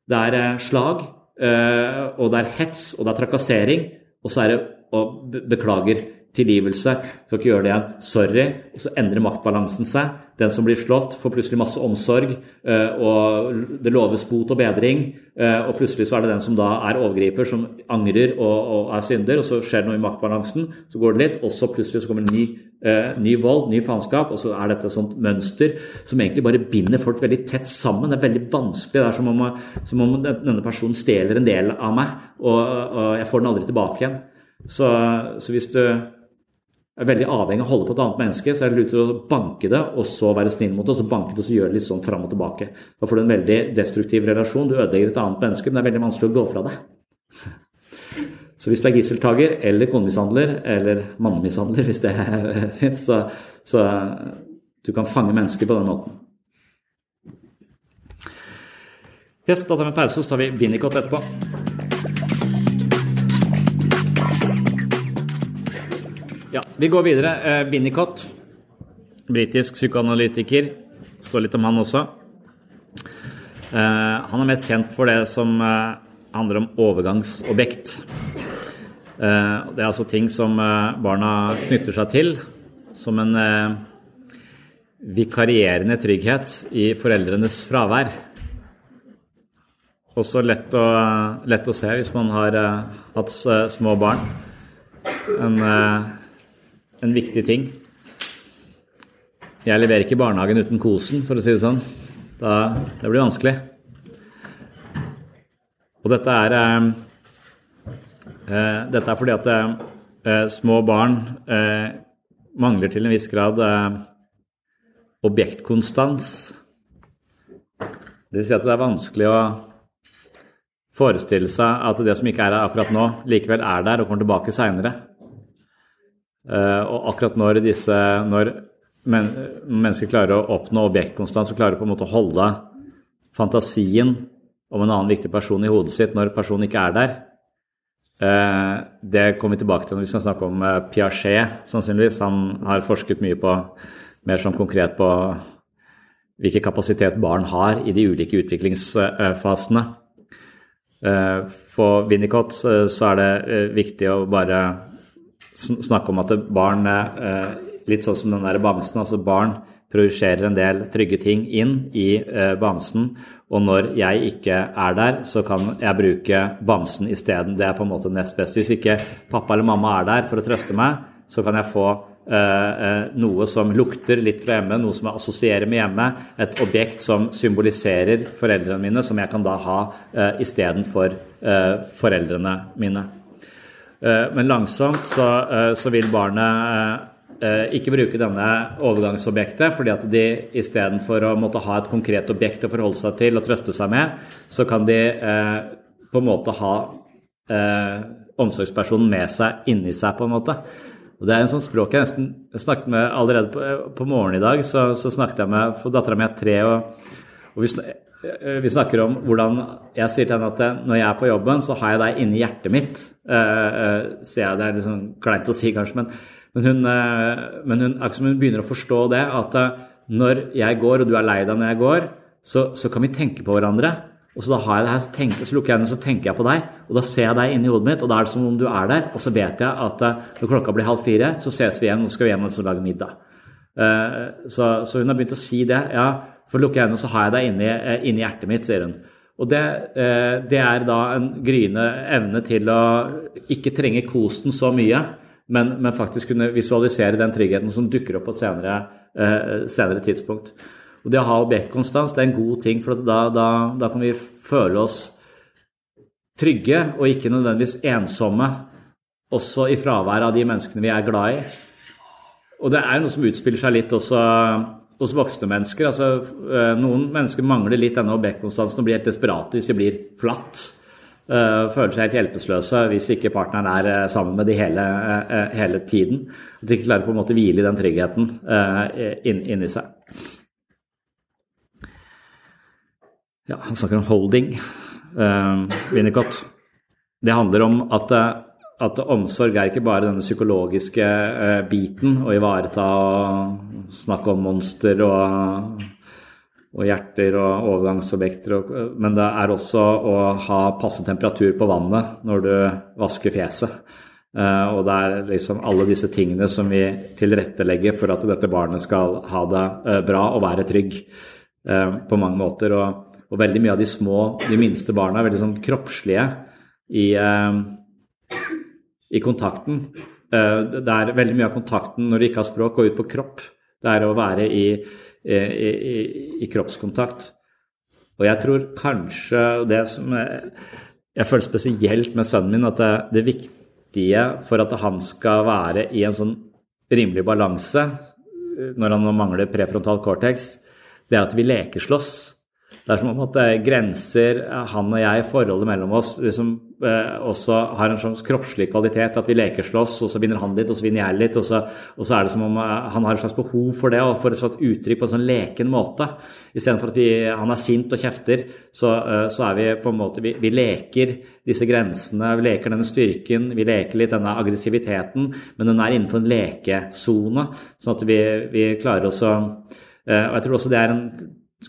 Speaker 2: Det er eh, slag, og det er hets, og det er trakassering, og så er det og beklager tilgivelse. Skal ikke gjøre det igjen. Sorry. Og så endrer maktbalansen seg. Den som blir slått, får plutselig masse omsorg, eh, og det loves bot og bedring. eh, Og plutselig så er det den som da er overgriper, som angrer og, og er synder. Og så skjer det noe i maktbalansen, så går det litt, og så plutselig så kommer en ny, eh, ny vold, ny faenskap, og så er dette et sånt mønster som egentlig bare binder folk veldig tett sammen. Det er veldig vanskelig. Det er som om, som om denne personen stjeler en del av meg, og, og jeg får den aldri tilbake igjen. Så, så hvis du er veldig avhengig av å holde på et annet menneske, så er det lurt å banke det, og så være snill mot det, og så banke det og så gjøre det litt sånn fram og tilbake. Da får du en veldig destruktiv relasjon. Du ødelegger et annet menneske, men det er veldig vanskelig å gå fra det. Så hvis du er gisseltaker eller konemishandler, eller mannemishandler, *laughs* hvis det fins, så, så du kan fange mennesker på den måten. Yes, da tar vi en pause, så tar vi Winnicott etterpå. Ja, vi går videre. Eh, Winnicott, britisk psykoanalytiker. Står litt om han også. Eh, han er mest kjent for det som eh, handler om overgangsobjekt. Eh, det er altså ting som eh, barna knytter seg til som en eh, vikarierende trygghet i foreldrenes fravær. Også lett å, lett å se hvis man har hatt små barn. En en viktig ting. Jeg leverer ikke barnehagen uten kosen, for å si det sånn. Da, det blir vanskelig. Og dette er, dette er fordi at eh, små barn eh, mangler til en viss grad objektkonstans. Det vil si at det er vanskelig å forestille seg at det som ikke er her akkurat nå, likevel er der og kommer tilbake seinere. Og akkurat når disse når men, mennesker klarer å oppnå objektkonstans og klarer på en måte å holde fantasien om en annen viktig person i hodet sitt når personen ikke er der. Uh, det kommer vi tilbake til når vi skal snakke om uh, Piaget, sannsynligvis. Han har forsket mye på mer sånn konkret på hvilken kapasitet barn har i de ulike utviklingsfasene. For Winnicott så er det viktig å bare snakke om at barn eh, Litt sånn som den der bamsen. altså Barn projiserer en del trygge ting inn i eh, bamsen. Og når jeg ikke er der, så kan jeg bruke bamsen isteden. Det er på en måte nest best. Hvis ikke pappa eller mamma er der for å trøste meg, så kan jeg få eh, noe som lukter litt fra hjemme, noe som jeg assosierer med hjemme. Et objekt som symboliserer foreldrene mine, som jeg kan da ha eh, istedenfor eh, foreldrene mine. Eh, men langsomt så, eh, så vil barnet eh, ikke bruke denne overgangsobjektet, fordi at de istedenfor å måtte ha et konkret objekt å forholde seg til og trøste seg med, så kan de på en måte ha omsorgspersonen med seg inni seg, på en måte. Og Det er en sånn språk jeg nesten snakket med allerede på, på morgenen i dag. Så, så snakket jeg med for Dattera mi er tre, og, og vi, Eh, vi snakker om hvordan jeg sier til henne at eh, når jeg er på jobben, så har jeg deg inni hjertet mitt. Eh, ser jeg Det er litt sånn kleint å si, kanskje, men, men hun, uh, men hun, hun begynner å forstå det. At uh, når jeg går, og du er lei deg når jeg går, så, så, kan vi tenke på hverandre. Og så da har jeg det her, så, tenker, så lukker jeg øynene så tenker jeg på deg, og da ser jeg deg inni hodet mitt, og da er det som om du er der. Og så vet jeg at når klokka blir halv fire, så ses vi igjen, og så skal vi hjem og lage middag. Så, så, hun har begynt å si det. ja, for lukker jeg øynene, så har jeg deg inni, eh, inni, hjertet mitt, sier hun. Og det, eh, det, er da en gryende evne til å ikke trenge kosten så mye, men, men faktisk kunne visualisere den tryggheten som dukker opp på et senere, eh, senere tidspunkt. Og det å ha objektkonstans det er en god ting, for da, da, da kan vi føle oss trygge og ikke nødvendigvis ensomme, også i fravær av de menneskene vi er glad i. Og det er noe som utspiller seg litt også hos voksne mennesker. Altså, eh, noen mennesker mangler litt denne objektkonstansen og blir helt desperate hvis de blir flatt. Uh, føler seg helt hjelpeløse hvis ikke partneren er uh, sammen med de hele, uh, hele, tiden. At de ikke klarer på en måte å hvile i den tryggheten inn, inni seg. Ja, han snakker om holding. Winnicott. Det handler om at at omsorg er ikke bare denne psykologiske eh, biten, å ivareta og snakke om monster og, og hjerter og overgangsobjekter, og, men det er også å ha passe temperatur på vannet når du vasker fjeset. Uh, og det er liksom alle disse tingene som vi tilrettelegger for at dette barnet skal ha det uh, bra og være trygg uh, på mange måter. Og, og, veldig mye av de små, de minste barna er veldig sånn kroppslige i, i kontakten. Det er veldig mye av kontakten når de ikke har språk, går ut på kropp. Det er å være i, i, i, i kroppskontakt. Og jeg tror kanskje det som jeg, jeg føler spesielt med sønnen min, at det, det viktige for at han skal være i en sånn rimelig balanse eh, når han mangler prefrontal cortex, det er at vi lekeslåss. Det er som om at grenser, eh, han og jeg, forholdet mellom oss, liksom, også har en slags kroppslig kvalitet. At vi lekeslåss, og så vinner han litt, og så vinner jeg litt. Og så, og så er det som om eh, han har et slags behov for det, og får et slags uttrykk på en sånn leken måte. Istedenfor at vi, han er sint og kjefter, så, eh, så er vi på en måte vi, vi, leker disse grensene, vi leker denne styrken, vi leker litt denne aggressiviteten, men den er innenfor en lekesone, sånn at vi, vi klarer oss å eh, Og jeg tror også det er en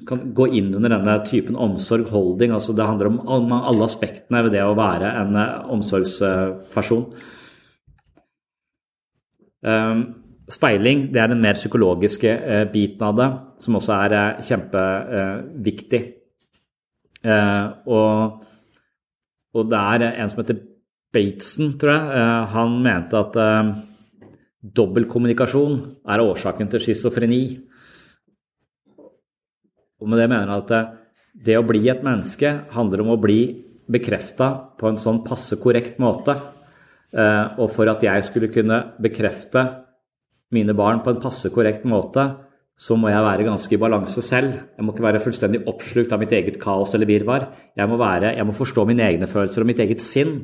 Speaker 2: kan gå inn under denne typen omsorg, holding. altså Det handler om alle aspektene ved det å være en eh, omsorgsperson. Ehm, speiling det er den mer psykologiske eh, biten av det, som også er eh, kjempeviktig. Og, og det er en som heter Bateson, tror jeg. Han mente at dobbeltkommunikasjon er årsaken til schizofreni. Og med det mener jeg at eh, det å bli et menneske handler om å bli bekrefta på en sånn passe korrekt måte. Eh, og for at jeg skulle kunne bekrefte mine barn på en passe korrekt måte, så må jeg være ganske i balanse selv. Jeg må ikke være fullstendig oppslukt av mitt eget kaos eller virvar. Jeg må, være, jeg må forstå mine egne følelser og mitt eget sinn.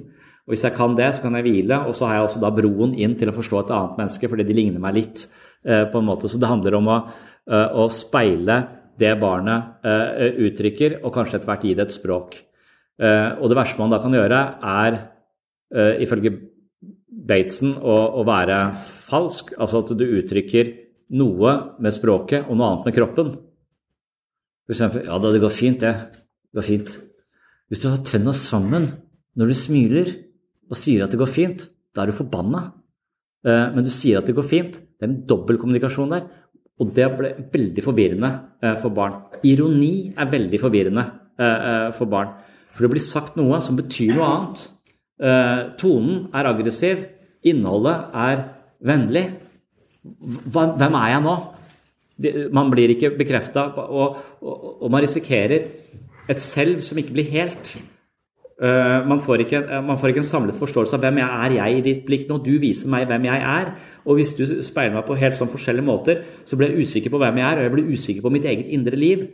Speaker 2: Og hvis jeg kan det, så kan jeg hvile, og så har jeg også da broen inn til å forstå et annet menneske fordi de ligner meg litt. Eh, på en måte. Så det handler om å, å speile det barnet eh, uttrykker, og kanskje etter hvert gi det et språk. Eh, og det verste man da kan gjøre, er eh, ifølge Bateson å, å, være falsk. Altså at du uttrykker noe med språket og noe annet med kroppen. Eksempel Ja da, det går fint, det. Det går fint. Hvis du har tenna sammen når du smiler og sier at det går fint, da er du forbanna. Men du sier at det går fint. Det er en dobbeltkommunikasjon der. Og det ble veldig forvirrende eh, for barn. Ironi er veldig forvirrende eh, eh, for barn. For det blir sagt noe som betyr noe annet. Tonen er aggressiv, innholdet er vennlig. Hvem er jeg nå? Man blir ikke bekrefta, og, og, og, man risikerer et selv som ikke blir helt. Man får, ikke, man får ikke en samlet forståelse av hvem jeg er jeg i ditt blikk nå. Du viser meg hvem jeg er. Og hvis du speiler meg på helt sånn forskjellige måter, så blir jeg usikker på hvem jeg er, og jeg blir usikker på mitt eget indre liv.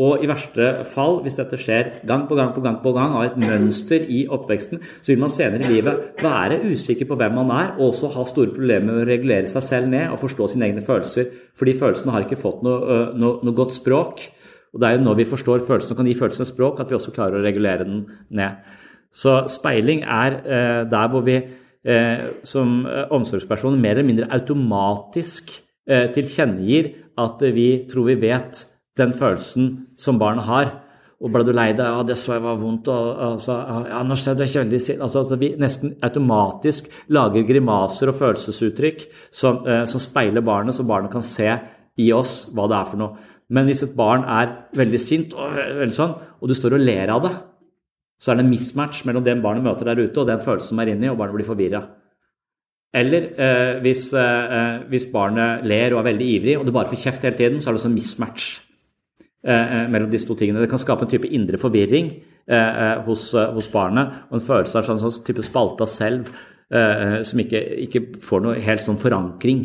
Speaker 2: Og i verste fall, hvis dette skjer gang på gang på gang på gang av et mønster i oppveksten, så vil man senere i livet være usikker på hvem man er, og også ha store problemer med å regulere seg selv ned og forstå sine egne følelser. Fordi følelsene har ikke fått noe, noe, noe godt språk. Og det er jo når vi forstår følelsene og kan gi følelsene språk, at vi også klarer å regulere den ned. Så speiling er eh, der hvor vi som eh, omsorgspersoner mer eller mindre automatisk eh, tilkjennegir at vi tror vi vet den følelsen som barnet har. Og ble du lei deg? Ja, det så jeg var vondt. Og, altså, ja, nå skjedde det veldig altså, altså, Vi nesten automatisk lager grimaser og følelsesuttrykk som, som, speiler barnet, så barnet kan se i oss hva det er for noe. Men hvis et barn er veldig sint, og, sånn, og du står og ler av det, så er det en mismatch mellom det barnet møter der ute, og den følelsen som er inni, og barnet blir forvirra. Eller eh, hvis, eh, hvis, barnet ler og er veldig ivrig, og det bare får kjeft hele tiden, så er det også en mismatch eh, eh, mellom disse to tingene. Det kan skape en type indre forvirring eh, eh, hos, hos, barnet, og en følelse av en sånn type spalta selv som ikke, ikke, får noe helt sånn forankring.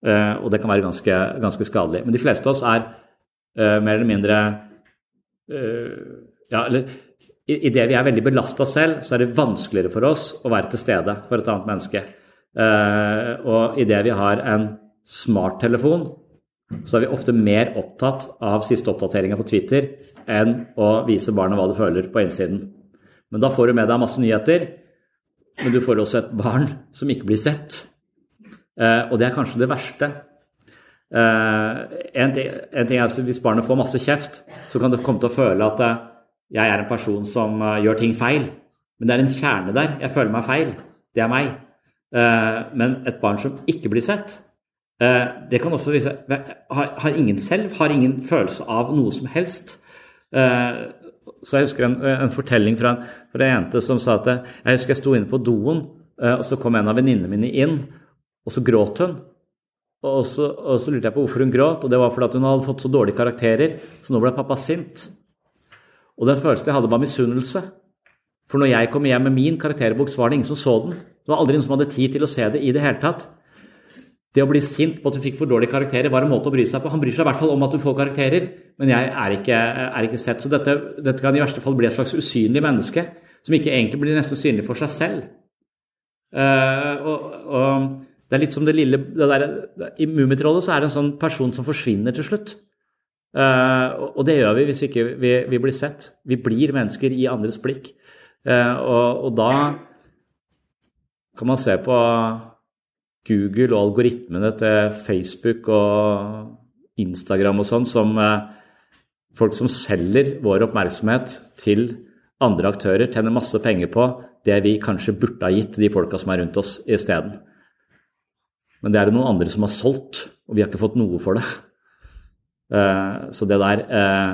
Speaker 2: og det kan være ganske, ganske skadelig. Men de fleste av oss er mer eller mindre ja, eller Idet vi er veldig belasta selv, så er det vanskeligere for oss å være til stede for et annet menneske. Uh, og idet vi har en smarttelefon, så er vi ofte mer opptatt av siste oppdateringa på Twitter enn å vise barnet hva du føler på innsiden. Men da får du med deg masse nyheter, men du får også et barn som ikke blir sett. Uh, og det er kanskje det verste. Ting, en, ting, er at Hvis barnet får masse kjeft, så kan det komme til å føle at jeg er en person som uh, gjør ting feil. Men det er en kjerne der. Jeg føler meg feil. Det er meg. Eh, men et barn som ikke blir sett, eh, det kan også vise har, ingen selv, har ingen følelse av noe som helst. Eh, så jeg husker en, en fortelling fra, fra en jente som sa at jeg husker jeg sto inne på doen, eh, og så kom en av venninnene mine inn, og så gråt hun. Og så, og så, lurte jeg på hvorfor hun gråt, og det var fordi hun hadde fått så dårlige karakterer, så nå ble pappa sint. Og den følelsen jeg hadde, var misunnelse. For når jeg kom hjem med min karakterbok, så var det ingen som så den. Det var aldri noen som hadde tid til å se det i det hele tatt. Det å bli sint på at du fikk for dårlige karakterer, var en måte å bry seg på. Han bryr seg i hvert fall om at du får karakterer, men jeg er ikke, er ikke sett. Så dette, dette, kan i verste fall bli et slags usynlig menneske, som ikke egentlig blir nesten synlig for seg selv. Uh, og, og, det er litt som det lille det der, I Mummitrollet så er det en sånn person som forsvinner til slutt. Uh, og det gjør vi hvis ikke vi, vi, blir sett. Vi blir mennesker i andres blikk. Uh, og, og da kan man se på Google og algoritmene til Facebook og Instagram og sånn som uh, folk som selger vår oppmerksomhet til andre aktører, tjener masse penger på det vi kanskje burde ha gitt de folka som er rundt oss, isteden. Men det er det noen andre som har solgt, og vi har ikke fått noe for det. Eh, så det der eh,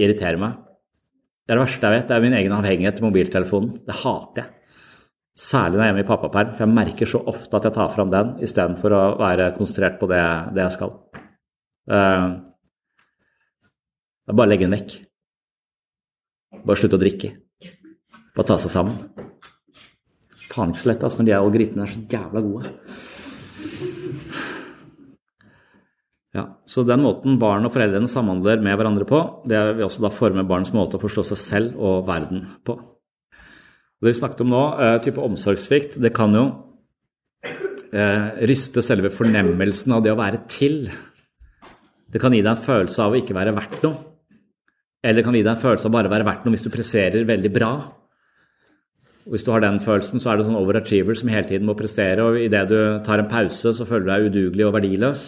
Speaker 2: irriterer meg. Det er det verste jeg vet, det er min egen avhengighet til mobiltelefonen. Det hater jeg. Særlig når jeg er hjemme i pappaperm, for jeg merker så ofte at jeg tar fram den istedenfor å være konsentrert på det, det jeg skal. Uh, bare legge den vekk. Bare slutte å drikke. Bare ta seg sammen. Faen ikke så lett altså, når de algoritmene er så jævla gode. Ja, Så den måten barn og foreldrene samhandler med hverandre på, det vil også da forme barns måte å forstå seg selv og verden på. Det vi snakket om nå, eh, type omsorgssvikt, det kan jo eh, ryste selve fornemmelsen av det å være til. Det kan gi deg en følelse av å ikke være verdt noe. Eller det kan gi deg en følelse av bare å være verdt noe hvis du presserer veldig bra. Og hvis du har den følelsen, så er du sånn overachiever som hele tiden må prestere, og idet du tar en pause, så føler du deg udugelig og verdiløs.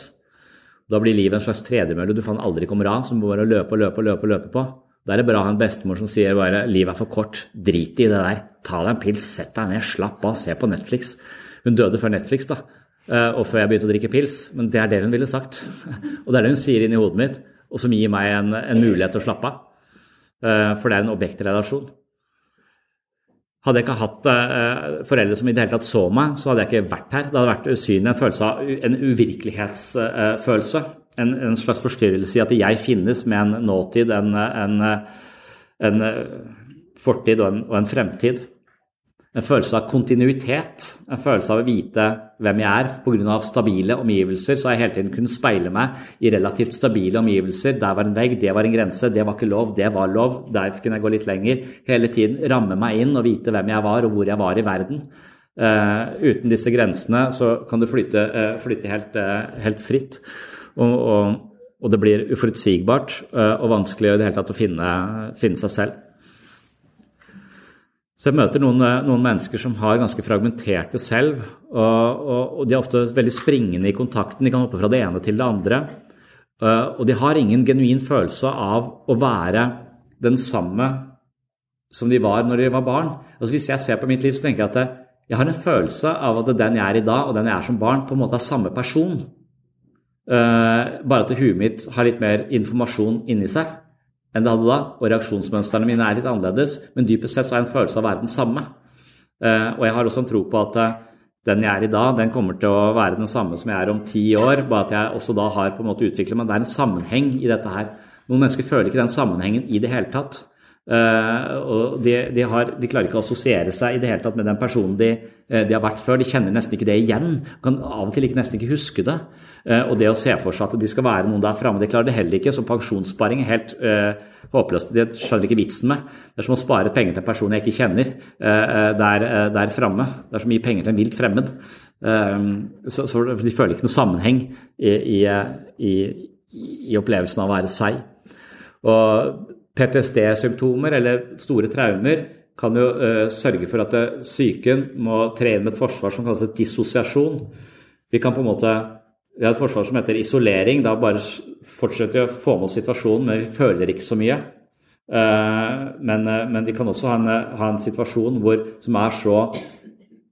Speaker 2: Da blir livet en slags tredemølle du faen aldri kommer av, som bare løpe og løpe og løpe, løpe på. Da er det bra å ha en bestemor som sier bare 'livet er for kort', drit i det der. Ta deg en pils, sett deg ned, slapp av, se på Netflix. Hun døde før Netflix, da, eh, og før jeg begynte å drikke pils, men det er det hun ville sagt. *laughs* Og det er det hun sier inni hodet mitt, og som gir meg en, en mulighet til å slappe av. Eh, for det er en objektrelasjon. Hadde jeg ikke hatt uh, foreldre som i det hele tatt så meg, så hadde jeg ikke vært her. Det hadde vært usynlig, en følelse av en uvirkelighetsfølelse. Uh, en, en, slags forstyrrelse i at jeg finnes med en nåtid, en, en, en fortid og en, og fremtid. En følelse av kontinuitet, en følelse av å vite hvem jeg er. Pga. stabile omgivelser så har jeg hele tiden kunnet speile meg i relativt stabile omgivelser. Der var en vegg, det var en grense, det var ikke lov, det var lov. Der kunne jeg gå litt lenger. Hele tiden ramme meg inn og vite hvem jeg var og hvor jeg var i verden. Uh, uten disse grensene så kan du flyte, uh, flyte helt, uh, helt fritt. Og, og, og det blir uforutsigbart og vanskelig i det hele tatt å finne, finne seg selv. Så jeg møter noen, noen, mennesker som har ganske fragmenterte selv. Og, og, og, de er ofte veldig springende i kontakten. De kan hoppe fra det ene til det andre. Eh, og de har ingen genuin følelse av å være den samme som de var når de var barn. Altså Hvis jeg ser på mitt liv, så tenker jeg at jeg har en følelse av at den jeg er i dag, og den jeg er som barn, på en måte er samme person. Uh, bare at huet mitt har litt mer informasjon inni seg enn det hadde da. Og reaksjonsmønstrene mine er litt annerledes, men dypest sett så er en følelse av å være den samme. Uh, og jeg har også en tro på at uh, den jeg er i dag, den kommer til å være den samme som jeg er om ti år, bare at jeg også da har på en måte utviklet meg. Det er en sammenheng i dette her. Noen mennesker føler ikke den sammenhengen i det hele tatt. Uh, og de, de, har, de, klarer ikke å assosiere seg i det hele tatt med den personen de, de, har vært før. De kjenner nesten ikke det igjen. Kan av og til ikke, nesten ikke huske det. Uh, og det å se for seg at de skal være noen der framme, det klarer de heller ikke. Så pensjonssparing er helt håpløst. Det skjønner ikke vitsen med. Det er som å spare penger til en person jeg ikke kjenner der, der framme. Det er så mye penger til en vilt fremmed. Så, så, de føler ikke noe sammenheng i, i, i, i opplevelsen av å være seg. Og PTSD-symptomer eller store traumer kan jo uh, sørge for at psyken må tre inn med et forsvar som kalles dissosiasjon. Vi kan på en måte vi har et forsvar som heter isolering. Da bare fortsetter vi å få med oss situasjonen, men vi føler ikke så mye. Uh, men, uh, men, vi kan også ha en, ha en situasjon hvor, som er så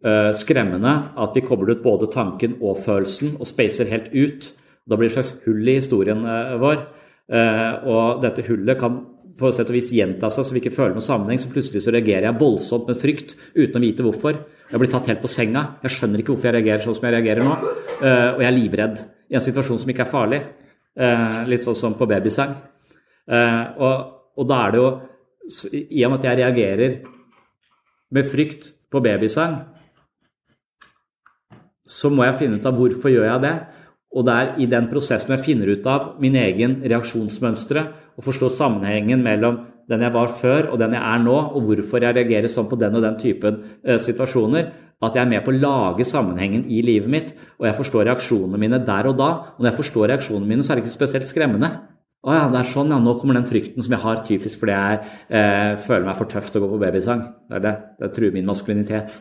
Speaker 2: eh, skremmende at vi kobler ut både tanken og følelsen og spacer helt ut. Da blir det et slags hull i historien eh, vår. Eh, og dette hullet kan på sett og vis gjenta seg så vi ikke føler noen sammenheng. Så plutselig så reagerer jeg voldsomt med frykt uten å vite hvorfor. Jeg blir tatt helt på senga. Jeg skjønner ikke hvorfor jeg reagerer sånn som jeg reagerer nå. Uh, og jeg er livredd i en situasjon som ikke er farlig. Uh, litt sånn som på babysang. Uh, og, og da er det jo I og med at jeg reagerer med frykt på babysang, så må jeg finne ut av hvorfor gjør jeg det. Og det er i den prosessen jeg finner ut av min egen reaksjonsmønstre og forstå sammenhengen mellom den jeg var før og den jeg er nå, og hvorfor jeg reagerer sånn på den og den typen eh, situasjoner, at jeg er med på å lage sammenhengen i livet mitt, og jeg forstår reaksjonene mine der og da. Og når jeg forstår reaksjonene mine, så er det ikke spesielt skremmende. Å ja, det er sånn, ja, nå kommer den frykten som jeg har typisk fordi jeg eh, føler meg for tøff til å gå på babysang. Det er det. Det truer min maskulinitet.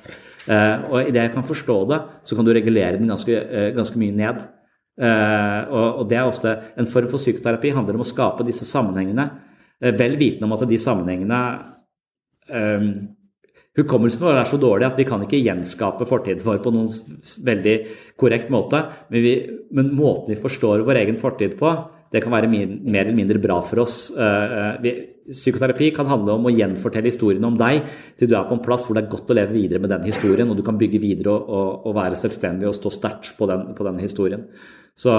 Speaker 2: Eh, og idet jeg kan forstå det, så kan du regulere den ganske, eh, ganske mye ned. Eh, og, og, det er ofte en form for psykoterapi handler om å skape disse sammenhengene, vel vitende om at de sammenhengene um, Hukommelsen vår er så dårlig at vi kan ikke gjenskape fortiden vår på noen veldig korrekt måte. Men, vi, men måten vi forstår vår egen fortid på, det kan være mer eller mindre bra for oss. Uh, vi, psykoterapi kan handle om å gjenfortelle historiene om deg til du er på en plass hvor det er godt å leve videre med den historien, og du kan bygge videre og, og, og være selvstendig og stå sterkt på, på den historien. Så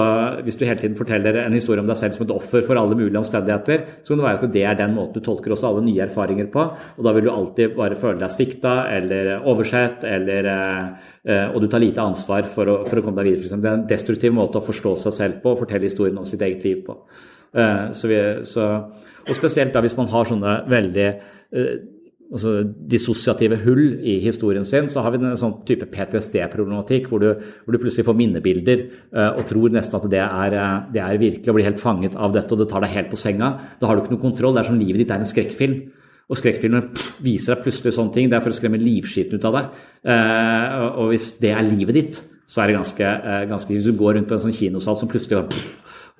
Speaker 2: hvis du hele tiden forteller en historie om deg selv som et offer for alle mulige omstendigheter, så kan det være at det er den måten du tolker også alle nye erfaringer på. Og da vil du alltid bare føle deg svikta eller oversett, eller, eh, og du tar lite ansvar for å, for å komme deg videre. Det er en destruktiv måte å forstå seg selv på og fortelle historien om sitt eget liv på. Eh, så vi, så, og spesielt da hvis man har sånne veldig eh, altså dissosiative hull i historien sin, så har vi en sånn type PTSD-problematikk hvor, hvor, du plutselig får minnebilder uh, og tror nesten at det er, eh, det er, virkelig og blir helt fanget av dette, og det tar deg helt på senga. Da har du ikke noe kontroll. Det er som livet ditt er en skrekkfilm. Og skrekkfilmer viser deg plutselig sånne ting. Det er for å skremme livskiten ut av deg. Uh, og hvis det er livet ditt, så er det ganske, ganske Hvis du går rundt på en sånn kinosal som plutselig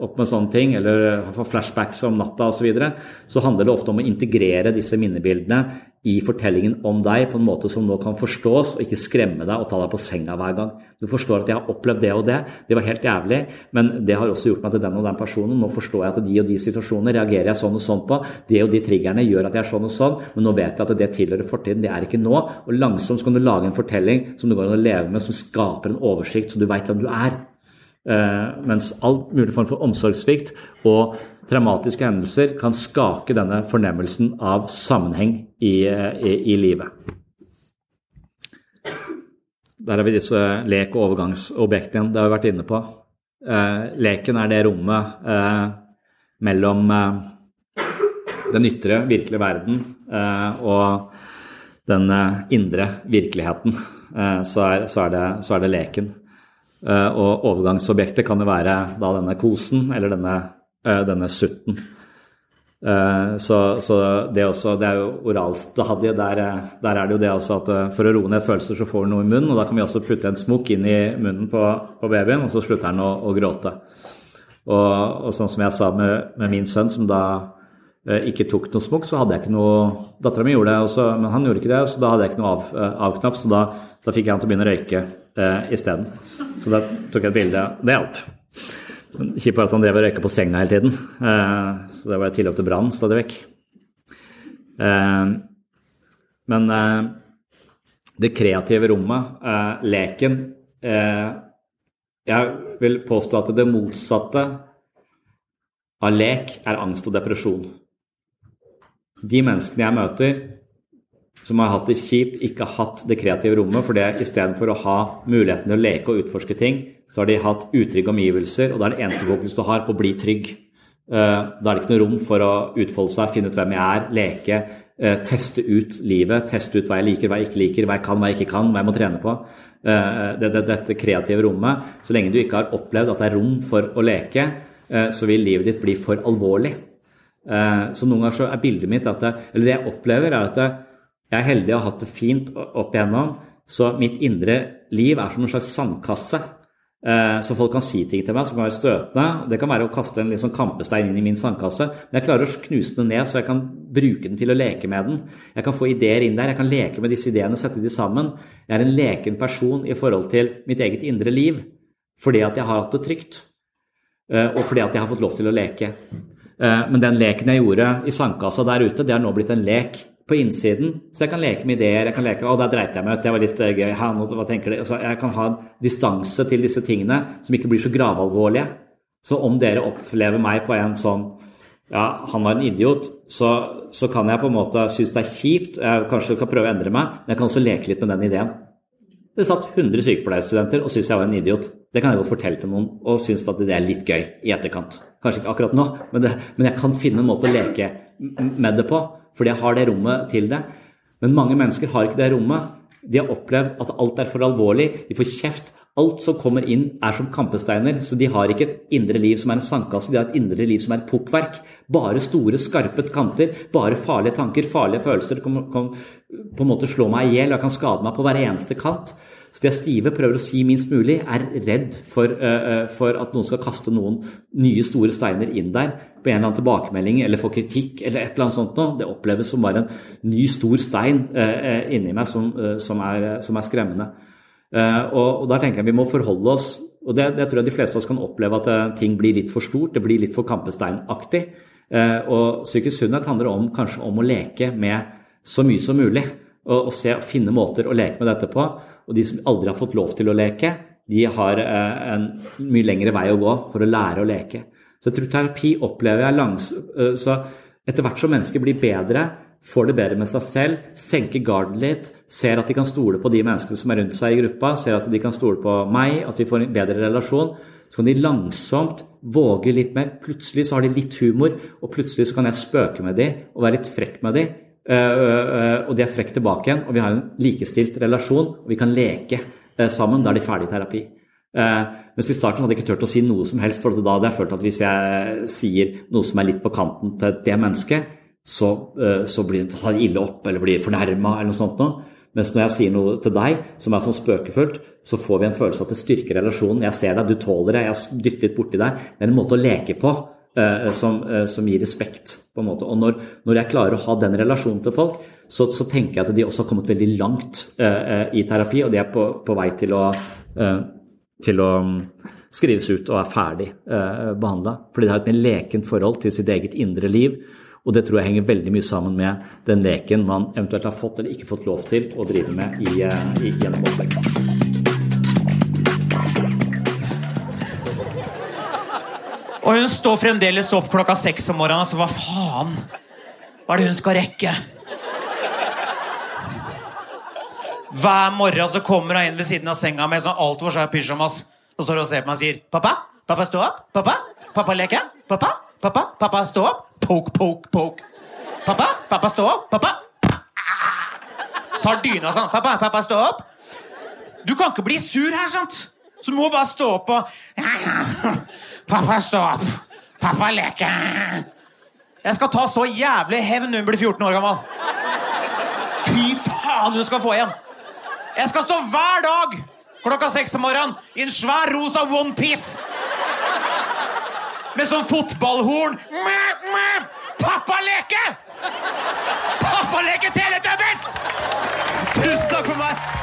Speaker 2: opp med sånne ting, eller får flashbacks om natta osv., så, videre, så handler det ofte om å integrere disse minnebildene i fortellingen om deg på en måte som nå kan forstås, og ikke skremme deg og ta deg på senga hver gang. Du forstår at jeg har opplevd det og det, det var helt jævlig, men det har også gjort meg til den og den personen. Nå forstår jeg at de og de situasjoner reagerer jeg sånn og sånn på. De og de triggerne gjør at jeg er sånn og sånn, men nå vet jeg at det tilhører fortiden, det er ikke nå. Og langsomt kan du lage en fortelling som du går an å leve med, som skaper en oversikt, så du veit hvem du er. Uh, mens all mulig form for omsorgssvikt og traumatiske hendelser kan skake denne fornemmelsen av sammenheng i, i, i livet. Der har vi disse lek- og overgangsobjektene. Det har vi vært inne på. Eh, leken er det rommet eh, mellom eh, den ytre, virkelige verden eh, og den eh, indre virkeligheten. Eh, så, er, det, leken. Og overgangsobjektet kan jo være da denne kosen eller denne Eh, denne sutten. Eh, så, så, det, også, det er jo oralstadiet. Der, eh, der er det jo det også at for å roe ned følelser, så får du noe i munnen. Og da kan vi også putte en smokk inn i munnen på, på babyen, og så slutter han å, å gråte. Og, og, sånn som jeg sa med, med min sønn, som da eh, ikke tok noe smokk, så hadde jeg ikke noe Dattera mi gjorde det, også, men han gjorde ikke det, så da hadde jeg ikke noe av, avknapp. Så da, da fikk jeg han til å begynne å røyke eh, isteden. Så da tok jeg et bilde. Det hjalp. Kjipt var at han drev og røyka på senga hele tiden, eh, så det var tilløp til brann stadig vekk. Eh, men eh, det kreative rommet, leken Jeg vil påstå at det motsatte av lek er angst og depresjon. De menneskene jeg møter som har hatt det kjipt, ikke hatt det kreative rommet, for det istedenfor å ha muligheten til å leke og utforske ting, så har de hatt utrygge omgivelser, og det er det eneste fokus du har på å bli trygg. Eh, da er det ikke noe rom for å utfolde seg, finne ut hvem jeg er, leke, eh, teste ut livet, teste ut hva jeg liker, hva jeg ikke liker, hva jeg kan, hva jeg ikke kan, hva jeg må trene på. Eh, dette kreative rommet. Så lenge du ikke har opplevd at det er rom for å leke, så vil livet ditt bli for alvorlig. Så noen ganger så er bildet mitt at det, Eller det jeg opplever, er at jeg er heldig og har hatt det fint opp igjennom. Så mitt indre liv er som en slags sandkasse Eh, så folk kan si ting til meg som kan være støtende. Det kan være å kaste en liksom kampestein inn i min sandkasse. Men jeg klarer å knuse den ned, så jeg kan bruke den til å leke med den. Jeg kan få ideer inn der, jeg kan leke med disse ideene, sette de sammen. Jeg er en leken person i forhold til mitt eget indre liv fordi at jeg har hatt det trygt. Eh, og fordi at jeg har fått lov til å leke. Eh, men den leken jeg gjorde i sandkassa der ute, det har nå blitt en lek på innsiden. Så jeg kan leke med ideer. jeg kan leke, å, Der dreit jeg meg ut, det var litt uh, gøy. Ha, hva tenker du? Så jeg kan ha en distanse til disse tingene som ikke blir så gravalvorlige. Så om dere opplever meg på en sånn ja, han var en idiot, så, så kan jeg på en måte synes det er kjipt, jeg kanskje kan prøve å endre meg, men jeg kan også leke litt med den ideen. Det satt 100 sykepleierstudenter og syntes jeg var en idiot. Det kan jeg godt fortelle til noen, og synes at det er litt gøy i etterkant. Kanskje ikke akkurat nå, men, det, men jeg kan finne en måte å leke med det på fordi jeg har det rommet til det. Men mange mennesker har ikke det rommet. De har opplevd at alt er for alvorlig. De får kjeft. Alt som kommer inn, er som kampesteiner. Så de har ikke et indre liv som er en sandkasse, de har et indre liv som er et pukkverk. Bare store, skarpe kanter, bare farlige tanker, farlige følelser. Kan, kan på en måte slå meg i hjel og kan skade meg på hver eneste kant. Så de er stive, prøver å si minst mulig, er redd for, for, at noen skal kaste noen nye, store steiner inn der på en eller annen tilbakemelding eller få kritikk eller et eller annet sånt noe. Det oppleves som bare en ny, stor stein inni meg som, som, er, som, er, skremmende. Og, og der tenker jeg vi må forholde oss og det, det tror jeg de fleste av oss kan oppleve at ting blir litt for stort, det blir litt for kampesteinaktig. Og psykisk sunnhet handler om, kanskje om å leke med så mye som mulig. Og, og se, finne måter å leke med dette på. Og de som aldri har fått lov til å leke, de har eh, en mye lengre vei å gå for å lære å leke. Så jeg tror terapi opplever jeg langs... Eh, så etter hvert som mennesker blir bedre, får det bedre med seg selv, senker garden litt, ser at de kan stole på de menneskene som er rundt seg i gruppa, ser at de kan stole på meg, at vi får en bedre relasjon, så kan de langsomt våge litt mer. Plutselig så har de litt humor, og plutselig så kan jeg spøke med dem og være litt frekk med dem. Eh, eh, og de er frekk tilbake igjen, og vi har en likestilt relasjon, og vi kan leke eh, sammen. Da er de ferdig i terapi. Mens i starten hadde jeg ikke turt å si noe som helst, for da hadde jeg følt at hvis jeg sier noe som er litt på kanten til det mennesket, så, så blir det tar ille opp eller blir fornærma eller noe sånt noe. Mens når jeg sier noe til deg som er sånn spøkefullt, så får vi en følelse av at det styrker relasjonen. Jeg ser deg, du tåler det, jeg dytter litt borti deg. Det er en måte å leke på eh, som, eh, som, gir respekt, på en måte. Og når, når, jeg klarer å ha den relasjonen til folk, så, så, tenker jeg at de også har kommet veldig langt eh, i terapi, og de er på, på vei til å, eh, til å mm, skrives ut og er ferdig eh, behandla. Fordi de har et mer lekent forhold til sitt eget indre liv. Og det tror jeg henger veldig mye sammen med den leken man eventuelt har fått eller ikke fått lov til å drive med i, eh, i, gjennom oppveksten.
Speaker 12: Og hun står fremdeles opp klokka seks om morgenen. Så hva faen? Hva er det hun skal rekke? Hver morgen så kommer hun inn ved siden av senga med sånn altfor svær pysjamas. Og står og ser på meg og sier 'Pappa? Pappa, stå opp? Pappa? Pappa, leke? Pappa? Pappa? Pappa, stå opp? Poke, poke, poke. Pappa? Pappa, stå opp? Pappa? Tar dyna sånn. Pappa, pappa, stå opp. Du kan ikke bli sur her, sant? Så du må bare stå opp og Pappa, stå opp! Pappa, leke! Jeg skal ta så jævlig hevn når hun blir 14 år gammel. Fy faen, hun skal få igjen! Jeg skal stå hver dag klokka seks om morgenen i en svær rosa onepiece. Med sånn fotballhorn. Pappa leke! Pappa leke Teletubbies! Tusen takk for meg.